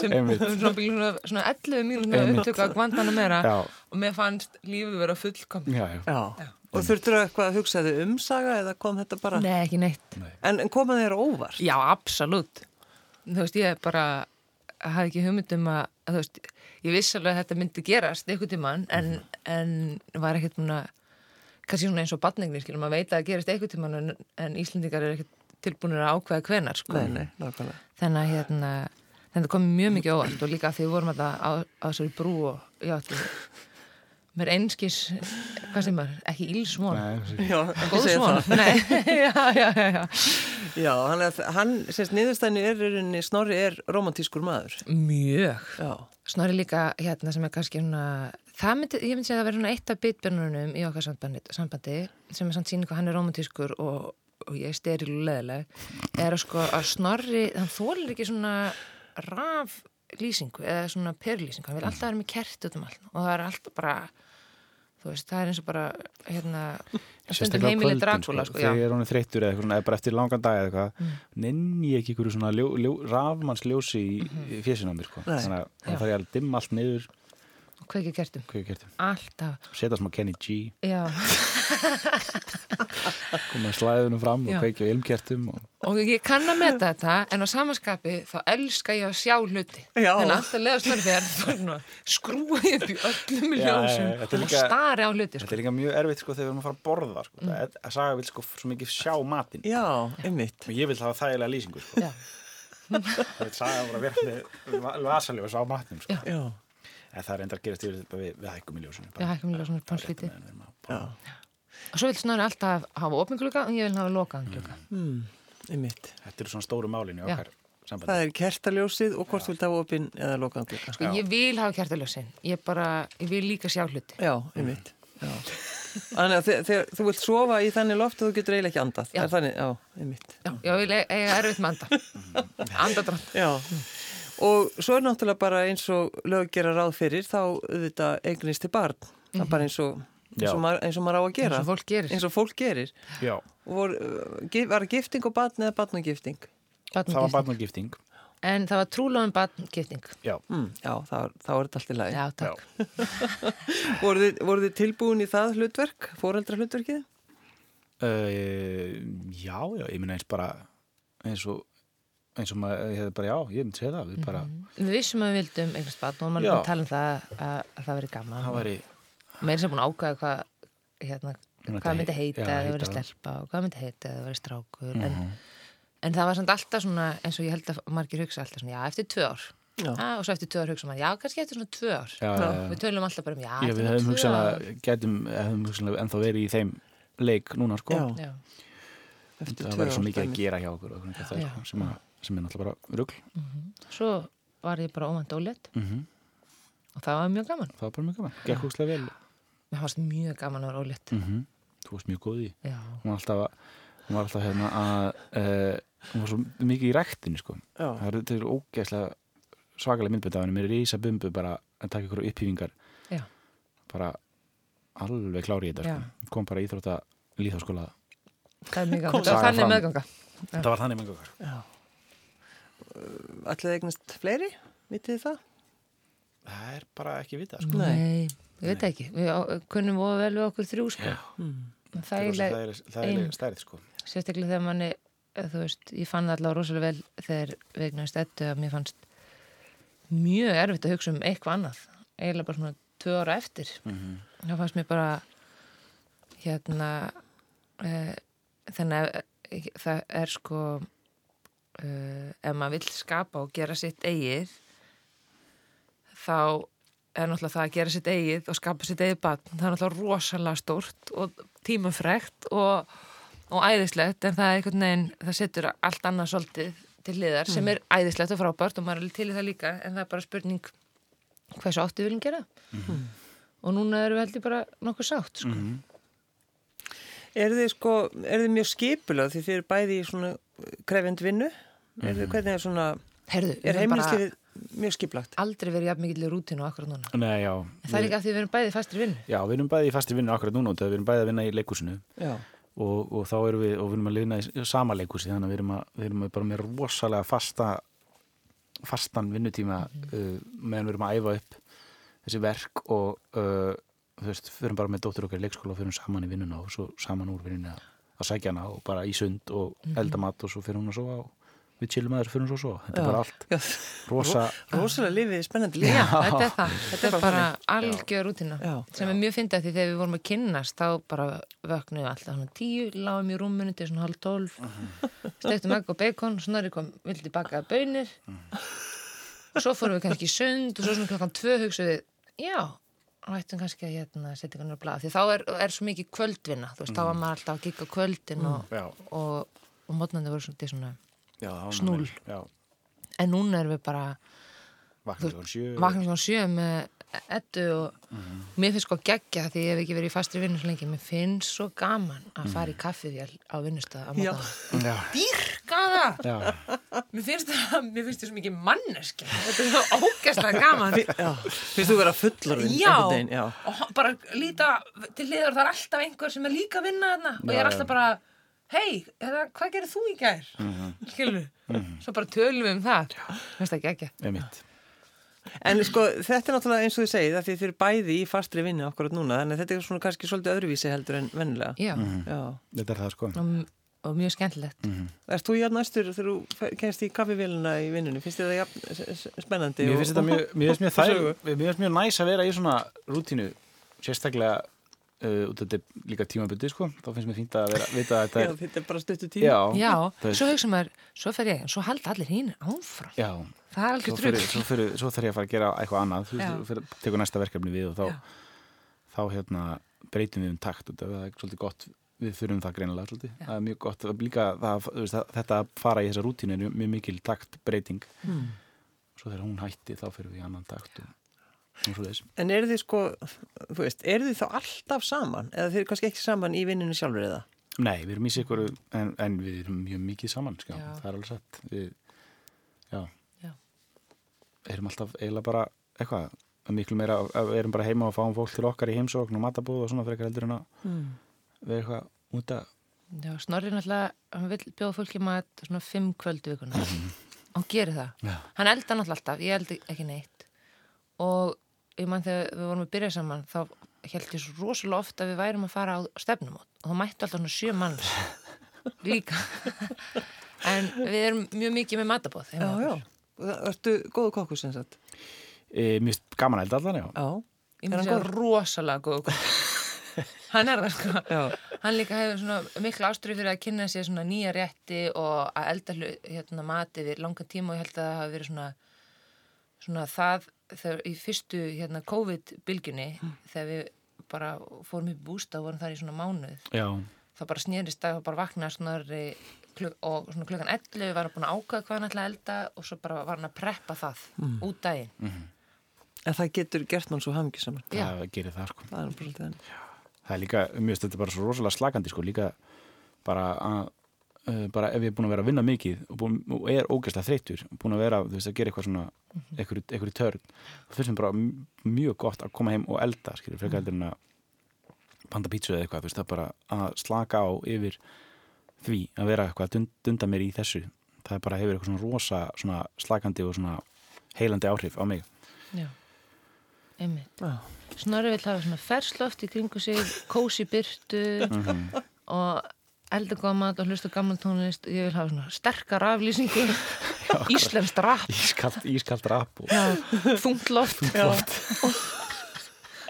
sem svona, svona, svona 11 mínúna upptöku af Guantanamera Já. og mér fannst lífið vera fullkom já, já, Já. Og þurftur þú eitthvað að hugsa þið umsaga eða kom þetta bara? Nei, ekki neitt. En, en koma þeir óvart? Já, absolutt. Þú veist, ég bara hafði ekki hugmyndum að, að þú veist, ég viss alveg að þetta myndi gerast einhvern tímann en, en var ekkert núna kannski svona eins og batningnir, skilum, maður veit að það gerist einhvern tímann en, en Íslendingar eru ekkert tilbúinir að ákveða hvenar, sko Nei, nei, nákvæmlega. þannig að hérna að komið mjög mikið óvart og líka því við vorum þetta á, á þessari brú og já, þetta mér einskis hvað sem er, ekki ílsvon Nei, Já, góð svon það. Nei, já, já, já, já. Já, hann, er, hann sérst, niðurstæðinu er, í rauninni, Snorri er romantískur maður. mjög Já. Snorri líka hérna sem er kannski svona það myndi, ég myndi segja að það verður svona eitt af bitbjörnunum í okkar sambandi, sambandi sem er samt síni hvað hann er romantískur og, og ég er steril og leðileg er að sko að Snorri, hann þólir ekki svona raf lýsingu eða svona perlýsingu, hann vil alltaf vera með kert út um allt og það er alltaf bara þú veist, það er eins og bara hérna, stundum kvöldin Dracula sko, sko, þegar hún er þreyttur eða eitthvað svona, eða bara eftir langan dag eða eitthvað Mm. nenni ég ekki ykkur svona ljó, ljó, rafmannsljósi í, Mhm. í fésinu á mér sko. Þannig að það þarf ég að dimma allt niður og kveikja kertum, ég gerti, alltaf setja smá Kenny G já, koma slæðunum fram Já. og kveikja á ilmkertum og og ég kann að meta þetta en á samanskapi þá elska ég að sjá hluti Já. en alltaf leðast mér þegar skrúa ég upp í öllum Já, já, já, ljósum þetta er og líka- stari á hluti þetta sko. er líka mjög erfitt sko þegar við erum að fara að borða sko. Mm. að saga vil sko svo mikið sjá matinn Já, einmitt. og ég vil hafa þægilega lýsingu sko. Já. það vil saga bara vera með vasaljós á matnum sko. Já. Já. En það er enda að gerast yfir þetta við, við hækkum í ljósinu Já, hækkum í slítið. Já. og svo vil snarri alltaf hafa opingluga og ég vil hafa lokaðan gluga Mm, einmitt. þetta eru svona stóru málin í Já. okkar sambandi. Það er kertaljósið og hvort vilt hafa opinn eða lokaðan glugga. Sko, ég vil hafa kjartaljósin. Ég bara, ég vil líka sjá hluti. Já, einmitt. Já. Þannig að þe- þegar þú vilt sofa í þannig loft og þú getur eiginlega ekki andað. Já. Þannig, já, einmitt. Já, ég vil e- eiga erfitt með anda. Andadrátt. Já. Og svo er náttúrulega bara eins og lög gera ráð fyrir, þá auðvitað eignist til barn. Það er bara eins og, eins og, maður, eins og maður á að Eins gera. og fólk gerir. Eins og fólk gerir. Vor, uh, var gifting og barn eða barn og gifting? það var barnagifting. En það var trúlóðum barngifting. Já, Mm, já, þá, þá er þetta allt í lagi. Já, takk. Voru þið, voru þið tilbúin í það hlutverk, foreldra hlutverkið? uh, já, já, ég minna eins bara eins og eins og maður, ég hefði bara, já, ég myndi segja það við bara, Við vissum að við vildum eignast barn og maður að tala um það að, að það veri gaman. það væri Mér er sem búin að ákvæða hvað, hérna, hvað myndi að heita já, það veri stelpa og hvað myndi heita eða það veri strákur. Mhm. En, en það var samt alltaf svona, eins og ég held að margir hugsa alltaf svona, já, eftir tvö ár. Já. Ah, og svo eftir tvö ár hugsa maður, já, kannski eftir svona tvö ár. Já, já, já. Við tölum alltaf bara um, já, Já, eftir við hefum hefum hugsanlega ennþá verið í þeim leik núna, sko. Það væri svo mikið að gera hjá okkur sem, að, sem er náttúrulega bara rugl. Svo var ég bara óvænt ólétt Mm og það var mjög gaman. Það var bara mjög gaman, gekk húslega vel. Mér fannst mjög gaman að vera ólétt. Mm Þú varst mjög góð í. Hún var alltaf, að- hún var alltaf hérna að, uh, hún var svo mikið í ræktinu, sko. Já. Það er til ógeðslega svakalega myndbyrð af henni, mér er ísa bumbu bara að taka ykkur upphýfingar Já. bara alveg klári í þetta sko. kom bara íþrótta líðháskóla Það er mjög gaman. Það var þannig meðganga. það var þannig Já. Ætlaði eignast fleiri? Vitið það? það er bara ekki vita sko. Nei. Nei, ég veit ekki. Við kunnum voða vel við okkur þrjú, sko. Það er það er, er stærð sko. sérstaklega þegar manni, eh, þú veist, ég fann það allavega rosalega vel þegar við eignast ettu að mér fannst mjög erfitt að hugsa um eitthvað annað. Eiginlega bara svona tvö ára eftir. mm Það fannst mér bara hérna e, þannig að e, það er sko e, ef maður vill skapa og gera sitt eigið þá er náttúrulega það að gera sitt eigið og skapa sitt eigið barn, það er náttúrulega rosalega stórt og tímafrekt og, og æðislegt en það er einhvern veginn, það setur allt annað svolítið til hliðar sem er æðislegt og frábært og maður er alveg til í það líka en það er bara spurning hversu áttu við viljum gera og núna erum við heldur bara nokkuð sátt sko. Mhm. Er þið sko, er þið mjög skipulað því þið eru bæði í svona krefjandi vinnu? Er þið, hvernig er svona, Herðu, við er heimilislifið mjög skiplagt? aldrei verið jafn mikill í rútinu akkurat núna. Nei, já, en það er líka af því við erum bæði fastri vinnu. Já, við erum bæði í fastri vinnu akkurat núna og við erum bæði að vinna í leikúsinu Já. og, og þá erum við, og við erum að vinna í sama leikúsi þannig að við erum, að, við erum bara með rosalega fasta fastan vinnutíma uh, meðan við erum að æfa upp þessi verk og uh, þú veist, við erum bara með dóttur okkar í leikskóla og fyrir saman í vinnuna og svo saman úr vinnuna að sækja hana og bara í sund og elda mat og svo fyrir hún að sofa og við chillum að þessu fyrir svo að sofa þetta er bara allt. Já. rosa Rosalega lifið, spennandi líf. Þetta er það, þetta er bara algjör rútina Já. sem er mjög fyndið af því þegar við vorum að kynnast þá bara vöknuðu alltaf tíu lágum í rúmunu til svona halv tólf. Stektum egg og bacon, snorri kom vildi bakaða bönir svo fórum við kannski í sund og svo svona klokkan tvö hugsaði já, og ættum kannski að hérna, setja ykkur á blað. Því þá er, er svo mikið kvöldvinna þú veist, þá var maður alltaf að gigga kvöldin og, já, svona já, en núna erum við bara vakna svona sjö. með ettu og mér finnst sko geggja því ég hef ekki verið í fastri vinnu svo lengi. Mér finnst svo gaman að fara í kaffivél á já, dýrka það! Já, mér finnst það, mér finnst það svo mikið manneski þetta er svo ógæslega gaman. Finnst þú vera fullorinn? Já. Já. og bara líta til liður það er alltaf einhver sem er líka að vinna þarna. Og ég er alltaf bara hei, hérna, hvað gerir þú í gær? Mhm. skilur svo bara tölum við um það. Mér finnst það geggja einmitt. En sko, þetta er náttúrulega eins og þið segið að þið fyrir bæði í fastri vinnu akkurat núna, þannig að þetta er svona kannski svolítið öðruvísi heldur en vennilega. já, Já. þetta er það sko. Og, og mjög skemmtilegt. Erst þú jafn næstur þegar þú kemst í kaffivélina í vinnunni? Finnst þið það jafn spennandi? Mér og- finnst þetta mjög, mjög, finnst mjög næs að vera í svona rútínu sérstaklega uh, af þetta er líka tímabundi sko, þá finnst mér fínt að vera, vita að Já, þetta er þetta er bara stuttu tíma. já, Já, það er- svo hugsa maður, svo fer ég, svo halda allir hín áfram. já, Það er fyrir, trygg. svo, fyrir, svo þarf ég að fara að gera eitthvað annað þú Já. veist, tekur næsta verkefni við og þá, Já. þá hérna breytum við um takt og það er svolítið gott við þurfum það greinilega svolítið. Það er mjög gott að líka það, þú veist, að þetta að fara í þessa rútínu er mjög mikil takt breyting. Mm. Svo þegar hún hætti þá fyrir við í annan takt og, og. En eru þið sko, þú veist, eru þið þá alltaf saman? Eða þið eru kannski ekki saman í vinninu sjálfur eða? Nei, við erum í sig ykkur en, en við erum mjög mikið saman, sko. Já. Það er alveg satt. Við, já. Já. Erum alltaf eiginlega bara eitthvað, miklu meira, að við erum bara heima og fáum fólk til okkar í heimsókn og matabóð og svona frekar heldur en að Mm. vera eitthvað út að Já, Snorri náttúrulega, hann vil bjóða fólki mat svona fimm kvöldu vikuna og hann gerir það. Já. Hann elda náttúrulega alltaf, ég eldi ekki neitt og ég mann þegar við vorum að byrja saman þá held ég svo rosalega oft að við værum að fara á stefnumót og það mættu alltaf svona sjö manns líka en við erum mjög mikið með matabóð Já, já. Ertu góðu kokkur sem sagt? e, Mér finnst gaman að elda allan, já. Já. Ég Er segja góður? rosalega góð hann er það sko Já. hann líka hefur svona mikla ástrið fyrir að kynna sér svona nýja rétti og að elda hérna, mati við langan tíma og ég held að það hafi verið svona svona það þegar í fyrstu hérna COVID-bylgjunni þegar við bara fórum upp í bústa og vorum þar í svona mánuð Já, þá bara snerist það og bara vaknaði svona kluk og svona klukkan 11 var hann búin að ákvæða hvað hann ætlaði að elda og svo bara var hann að preppa það út daginn En það getur gert mann svo. Já. það gerir það, sko. Það er. Það er líka, mjög þetta bara svo rosalega slagandi, sko, líka bara að bara ef ég er búin að vera að vinna mikið og, búin, og er ógeðslega þreytur og búin að vera, þú veist, að gera eitthvað svona eitthvað, eitthvað í törn, þá finnst mér bara mjög gott að koma heim og elda skilur, frekar heldur en að panta pítsu eða eitthvað, þú veist, bara að slaka á yfir því að vera eitthvað að dund, dunda mér í þessu. Það er bara hefur eitthvað svona rosa svona slakandi og svona heilandi áhrif á mig. Já, einmitt. Snorri vil hafa svona fersloft í kringu sig kósi byrtu og elda góða mat og hlusta á gamla tónlist. Ég vil hafa svona sterkar aflýsingu. Íslenskt rap. Ískalt rap og þungt loft.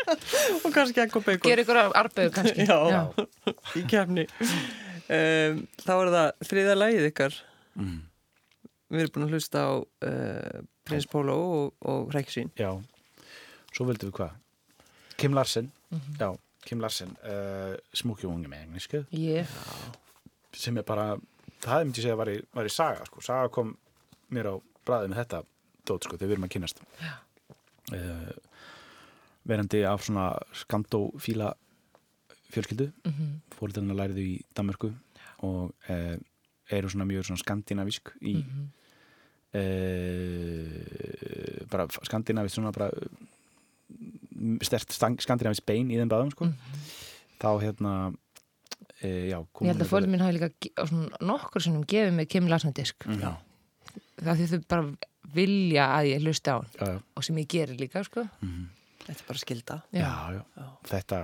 Og kannski ekki og beikon. gera ykkur arbeigur kannski. Já. Í kefni. Um, þá er það þriða lagið ykkar. mm, Við erum búin að hlusta á uh, Prins Pólo og, og Rækisvín. já, svo vildum við hvað? Kim Larsen, já, Kim Larsen uh, smúkjóungi með englisku ég, sem er bara, það myndi ég segja var í, var í saga, sko, saga kom mér á bræðið með þetta dót, sko, þegar við erum að kynast uh, verandi af svona skandófíla fjölskyldu mm. -hmm. fóreldrarna læriðu í Danmörku og uh, eru svona mjög svona skandinavísk í Mhm. uh, bara skandinavísk svona bara stert skandinavísk bein í þeim báðum, sko. Þá hérna uh, já, ég held að fólk minn hafi líka ge- á svona nokkur sinnum gefið mig Kim Larsen disk mm, já, það þau bara vilja að ég hlusta á hann. Já, já. og sem ég gerir líka sko. Mm Þetta er bara skilda. já, já. þetta,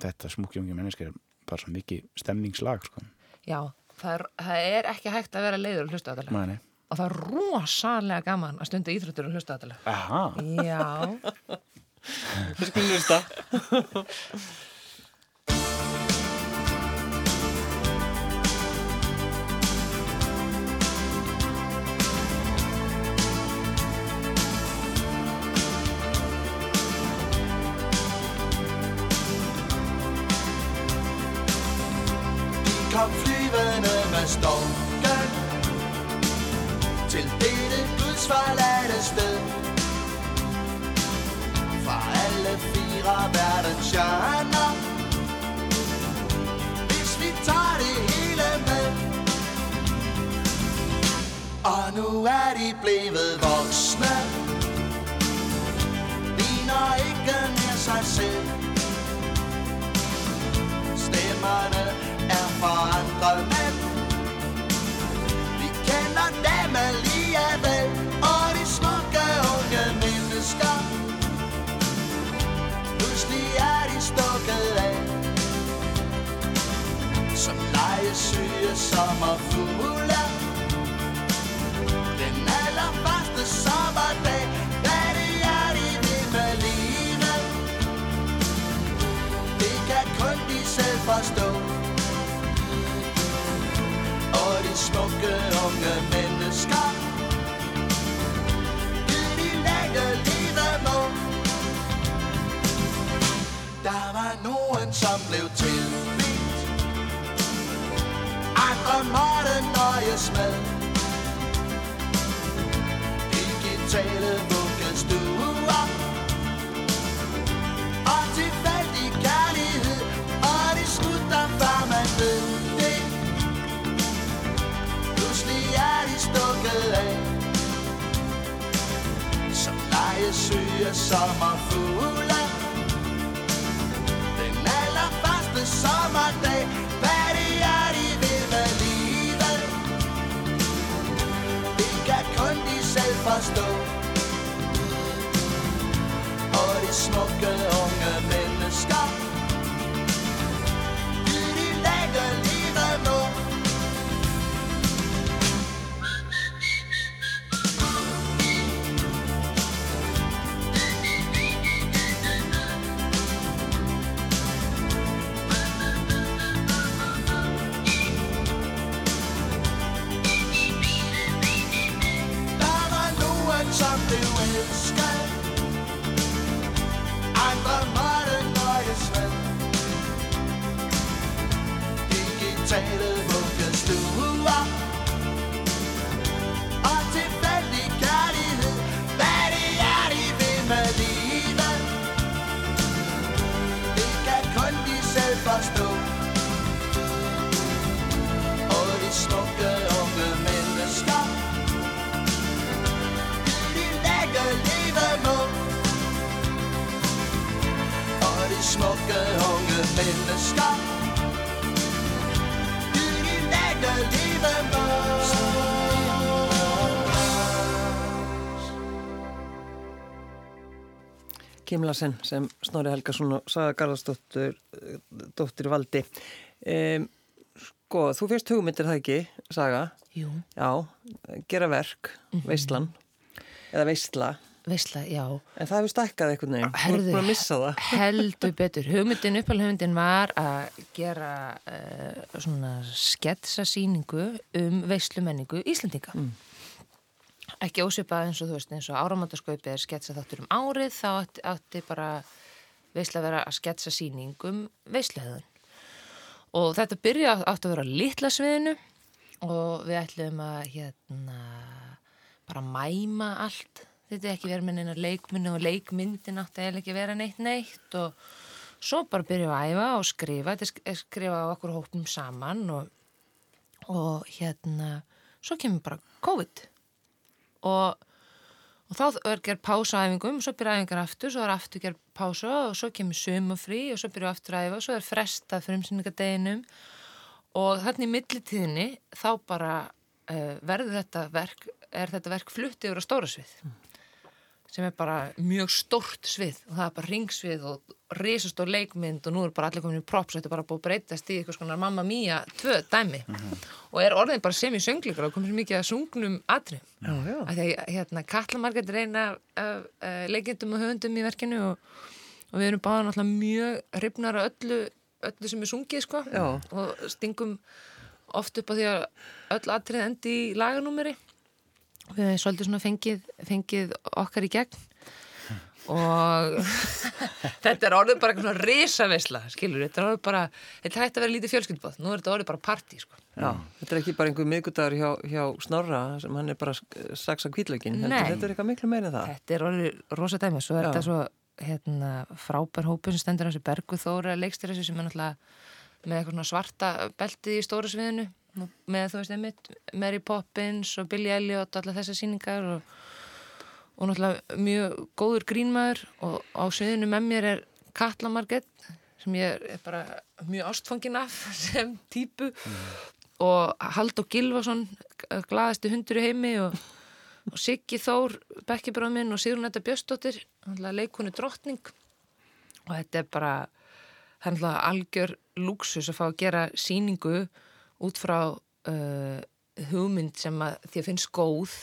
þetta smúkjungi menneskir er bara svo mikið stemningslag sko. já, það er, það er ekki hægt að vera leiður og hlusta á þetta og það er rosalega gaman að stunda íþróttur og hlusta á þetta já, Vi skulle lyssna. Kom flyvende med storken Til dette gudsforladte sted alle fire verdens hjørner Hvis vi tager det hele med. Og nu er de blevet voksne. Ligner ikke mere sig selv. Stemmerne er forandret, men Vi kender dem alligevel. Og de smukke unge mennesker. Stukket af. Som lejesyge sommerfugle. Den allerførste sommerdag. Hvad det er, de vil med livet? Det kan kun de selv forstå. Og de smukke unge mennesker. Nogen som blev tilbedt måtte nøjes med. Digitale vuggestuer Og tilfældig kærlighed Og det slutter før man ved det. Pludselig er de stukket af. Som legesyge sommerfugle stå. Og det smukke unge mænd Larsen sem Snorri Helgason og Saga Garðarsdóttir dóttir Valdi. Um, sko, þú fyrst hugmyndir það ekki, Saga? Jú, já, gera verk, veislan eða veisla. Veistla, já. en það hefur stækkað einhvern veginn. Þú ert búin að missa það. Heldur betur. Hugmyndin, uppalhugmyndin var að gera uh, svona sketsasýningu um veislumenningu Íslandinga. Ekki ósipað eins og þú veist, eins og áramöndaskaupi er sketsa þáttur um árið, þá átti, átti bara veisla að vera að sketsa sýning um veisluhöðun. Og þetta byrja átti að vera litla sviðinu og við ætlum að hérna bara mæma allt. Þetta er ekki verið með neina leikmunni og leikmyndin átti eiginlega ekki vera neitt neitt og svo bara við að æfa og skrifa. Þetta er sk- skrifa á okkur hópum saman og, og hérna svo kemur bara COVID og, og þá er gerð pása á æfingum, svo byrja æfingar aftur, svo er aftur gerð pása og svo kemur sumafrí og svo byrja aftur æfa og svo er frestað fyrir umsynningadeginum og þannig í millitíðinni þá bara uh, verður þetta verk, er þetta verk flutt yfir á stóra svið sem er bara mjög stórt svið og það er bara ringsvið og risastór leikmynd og nú er bara allir komin í props og þetta er bara búið að breytast í eitthvað svona Mamma Mia tvö dæmi og er orðin bara sem í söngleikar og komið svo mikið að sungnum já. að því að hérna, Margrét er eina af uh, leikendum og höfundum í verkinu og, og við erum báða náttúrulega mjög hrifnar af öllu, öllu sem er sungið sko Já. og stingum oft upp á því að öll atrið endi í laganúmeri við hefum svolítið svona fengið, fengið okkar í gegn. Og þetta er orðið bara eitthvað svona risavisla, skilur, þetta er orðið bara þetta hætti að vera lítið fjölskyldbóð, nú er þetta orðið bara partí, sko. Já, þetta er ekki bara einhver miðgudagur hjá, hjá Snorra sem hann er bara saksa kvítlögin Nei. þetta er eitthvað miklu meira en það. Þetta er orðið rosa dæmi, svo er Já. þetta svo hérna, frábær hópur sem stendur á þessu. Bergu Þóra leikstir þessu sem er náttúrulega með eitthvað svona svarta beltið í stóra sviðinu með þú veist einmitt Mary Poppins og Billy Elliot og allar þessar sýningar og, og náttúrulega mjög góður grínmaður og á sviðinu með mér er Katla Marget sem ég er bara mjög ástfangin af sem típu. Og Haldur Gilvason glaðasti hundur í heimi og og Siggi Þór, bekkibráð minn og Sigrun Þetta Björstóttir, leikunni drottning. Og þetta er bara það er náttúrulega algjör lúksus að fá að gera síningu út frá uh, hugmynd sem að finnst góð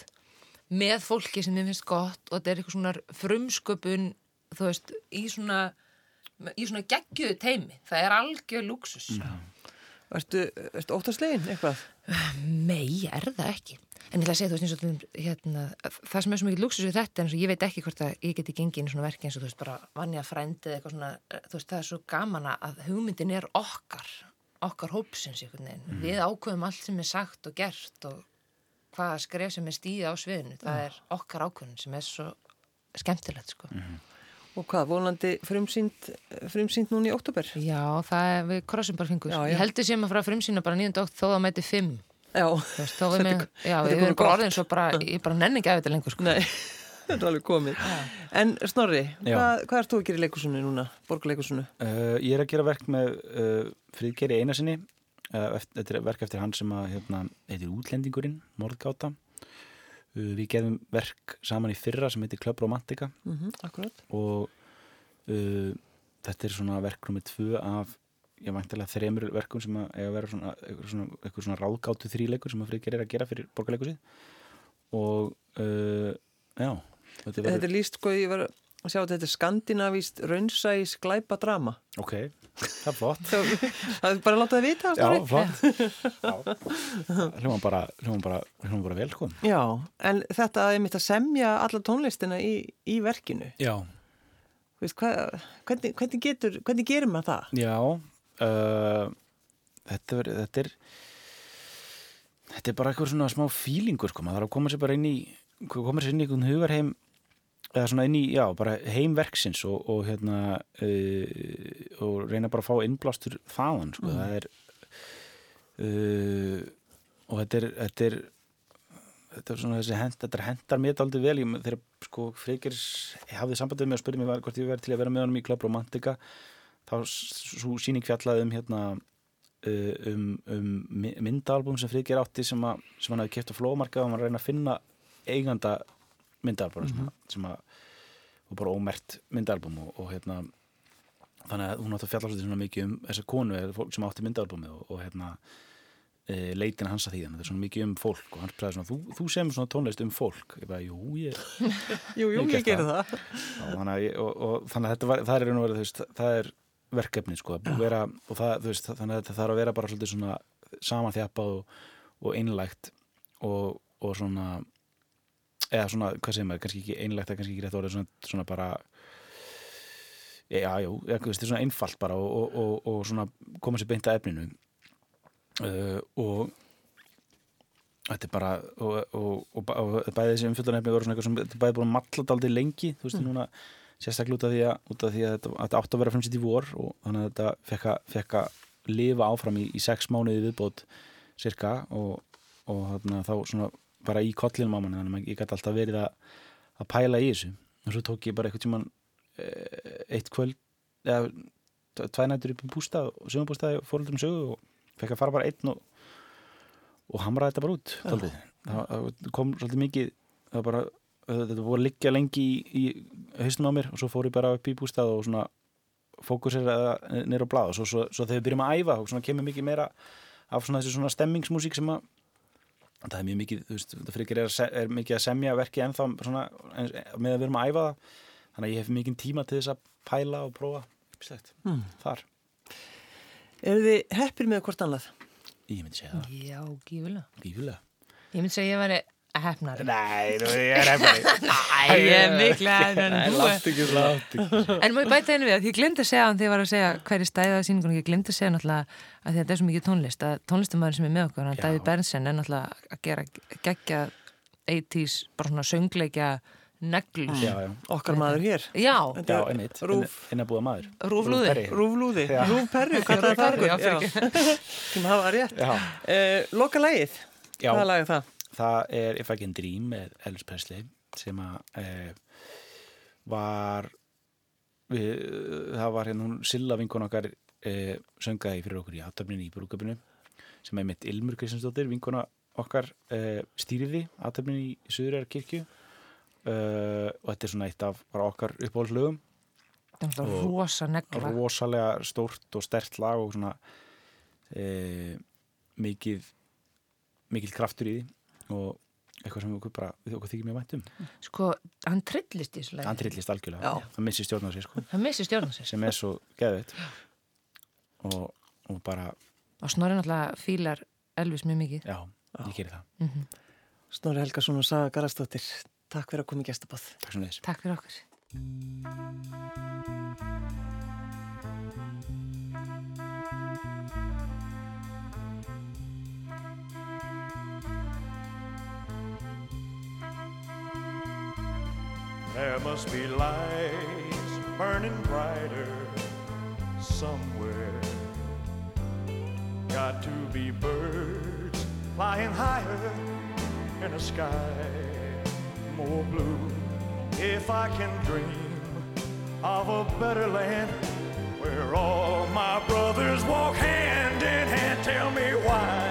með fólki sem þið finnst gott og þetta er eitthvað svona frumsköpun þú veist, í svona í svona geggjuðu teimi það er algjör lúksus Ertu, ertu óttaslegin eitthvað? Nei, er það ekki. En ég ætla að segja, þú veist, eins og hérna, það sem er svo mikið luxus við þetta, eins og ég veit ekki hvort að ég geti gengið í svona verki eins og þú veist, bara vannja frændið eitthvað svona, eh, þú veist, það er svo gaman að hugmyndin er okkar okkar hópsins einhvern veginn. Við ákveðum allt sem er sagt og gert og hvaða skref sem er stíði á sviðinu. Það er okkar ákveðun sem er svo skemmtilegt sko. Og hvað, volandi frumsýnd, frumsýnd núna í oktober? Já, það er, við krossum bara fingur. Já, já. Ég heldur sem að fara að frumsýna bara 9. okt þó að mæti 5. Já, Þú veist, Þetta með, er- já, þetta við komið erum bara gott. orðin svo bara, ég bara nenni ekki af þetta lengur sko. nei, þetta er alveg komið. En Snorri, hvað, hvað ert þú að gera í leikusinu núna, borgarleikusinu? Uh, ég er að gera verk með uh, Friðgeri Einarsinni uh, eftir, þetta er verk eftir hann sem að hérna, heitir Útlendingurinn, Morðgáta. Uh, Við gerðum verk saman í fyrra sem heitir Club Romantica. Mm akkurat. og uh, þetta er svona verk nummið tvö af ég væntilega þremur verkum sem að eiga að vera svona, eitthvað svona, eitthvað svona ráðgátu þríleikur sem að Friðgeri er að gera fyrir borgarleikusið og uh, já þetta Þetta er líst, sko, ég var að sjá að þetta er skandinavíst raunsæs glæpa drama. ok, það er flott Það er bara að láta það vita, Já, flott Hljóma bara, bara, bara vel sko. Já, en þetta er mitt að semja alla tónlistina í, í verkinu. Já, Veist, hvað, hvernig, hvernig, getur, hvernig gerir maður það? já uh, þetta, er, þetta er þetta er bara eitthvað svona smá fílingur sko, maður þarf að koma sér bara inn í koma sér inn í einhvern hugarheim eða svona inn í, já, bara heimverksins og, og hérna uh, og reyna bara að fá innblástur þaðan, sko, það er uh, og þetta er þetta er þetta er svona þessi hend, þetta hendar mér aldrei vel, ég, þegar sko Freyger hafði sambandið með að spyrja mig hvort ég verið til að vera með honum í Club Romantica þá svo síning fjallaði um hérna uh, um, um my- myndaalbum sem Freyger átti sem, að, sem hann hafði keft á flómarka og hann var að reyna að finna eiganda myndaalbum sem, að, sem að og bara ómert myndaalbum og, og hérna þannig að hún átti að fjalla svolítið svona mikið um þessa konu eða fólk sem átti myndaalbumið og, og hérna e, leitin hans að því þannig að þetta er svona mikið um fólk og hann sagði svona, þú, þú sem svona tónlist um fólk ég bara, jú, ég Jú, jú, Ég ég, gerir það. Já, þannig að, ég, og, og, þannig að þetta var, það er, og veru, þú veist, það er verkefni sko, vera, og það, veist, þannig að þetta þarf að vera bara svolítið svona samanþjapað og, og einlægt og, og svona eða svona, hvað segir maður, kannski ekki einlægt eða kannski ekki rétt orðið, svona, svona bara já, veist, þetta er svona einfalt bara og, og, og, og svona koma sér beint að efninu. Uh, og þetta er bara og, og, og, ba- og bæði þessi umfjöldunarefni voru svona eitthvað sem þetta er bæði búin að malla daldi lengi þú veist, núna sérstaklega út af því að, út af því að þetta, þetta átti að vera fremsitt í vor og þannig að þetta fekk að, fekk að lifa áfram í, í sex mánuði viðbót cirka og, og þarna, þá svona bara í kollinum á manni þannig að ég gæti alltaf verið að, að pæla í þessu. Og svo tók ég bara eitthvað tíman eitt kvöld eða tvæ nættur upp í bústað og sögumbústað fóröldum sögu og fekk að fara bara einn og, og hamraði þetta bara út það, það kom svolítið mikið það bara, þetta voru liggja lengi í, í haustum á mér og svo fór ég bara upp í bústað og svona fókusir nýra á blað og svo, svo, svo þegar við byrjum að æfa og svona kemur mikið meira af svona þessi svona stemmingsmúsík sem að það er mjög mikið, þú veist, þetta frikir er, er mikið að semja verki ennþá svona, með að við erum að æfa það. Þannig að ég hef mikið tíma til þess að pæla og prófa ýmislegt, Hmm. þar. Eru þið heppir með hvort annað? ég myndi segja það, Já, gífulega Ég myndi segja að ég væri hefnari. Nei, þú ég er hefnari Æ, ég er miklu hefnari en þú. ekki slátt En má ég bæta einu við að ég glemdi að segja hann þegar ég var að segja hverju stæði að síningunum, ég glemdi að segja náttúrulega að þetta er svo mikið tónlist, að tónlistamæður sem er með okkur, hann. David Bernsen er náttúrulega að gera geggja 80s, bara svona söngleikja neglur. Já, já, Okkar maður hér. Já, er einmitt Rúf, Inn að búa maður Rúflúði. Perry. rúflúði, Já. rúfperru, hvað er það? Uh, lag er það? er If I Can Dream með Elvis Presley sem að e, var við, það var hérna hún Silla vinkun okkar e, söngaði fyrir okkur í aðtöfninni í brúköpunu sem er mitt Ilmur Kristinsdóttir vinkuna okkar e, stýriði aðtöfninni í Suðurar kirkju e, og þetta er svona eitt af okkar uppáhaldslögum náttúrulega Og- rosa negla. rosalega stórt og stert lag og svona e, mikið mikið kraftur í því og eitthvað sem okkur bara, við okkur þykir mjög vænt um Sko, hann trillist í þessu lagi. hann trillist algjörlega, Já. það missir stjórn á sér sko, Hann missi stjórnum sér. sem er svo geðveitt og, og bara Og Snorri náttúrulega fílar Elvis mjög mikið. já, ég gerir það, Snorri Helgason og Saga Garastóttir. Takk fyrir að koma í gestabóð. takk Takk fyrir okkur. There must be lights burning brighter somewhere. Got to be birds flying higher in a sky more blue. If I can dream of a better land where all my brothers walk hand in hand, tell me why,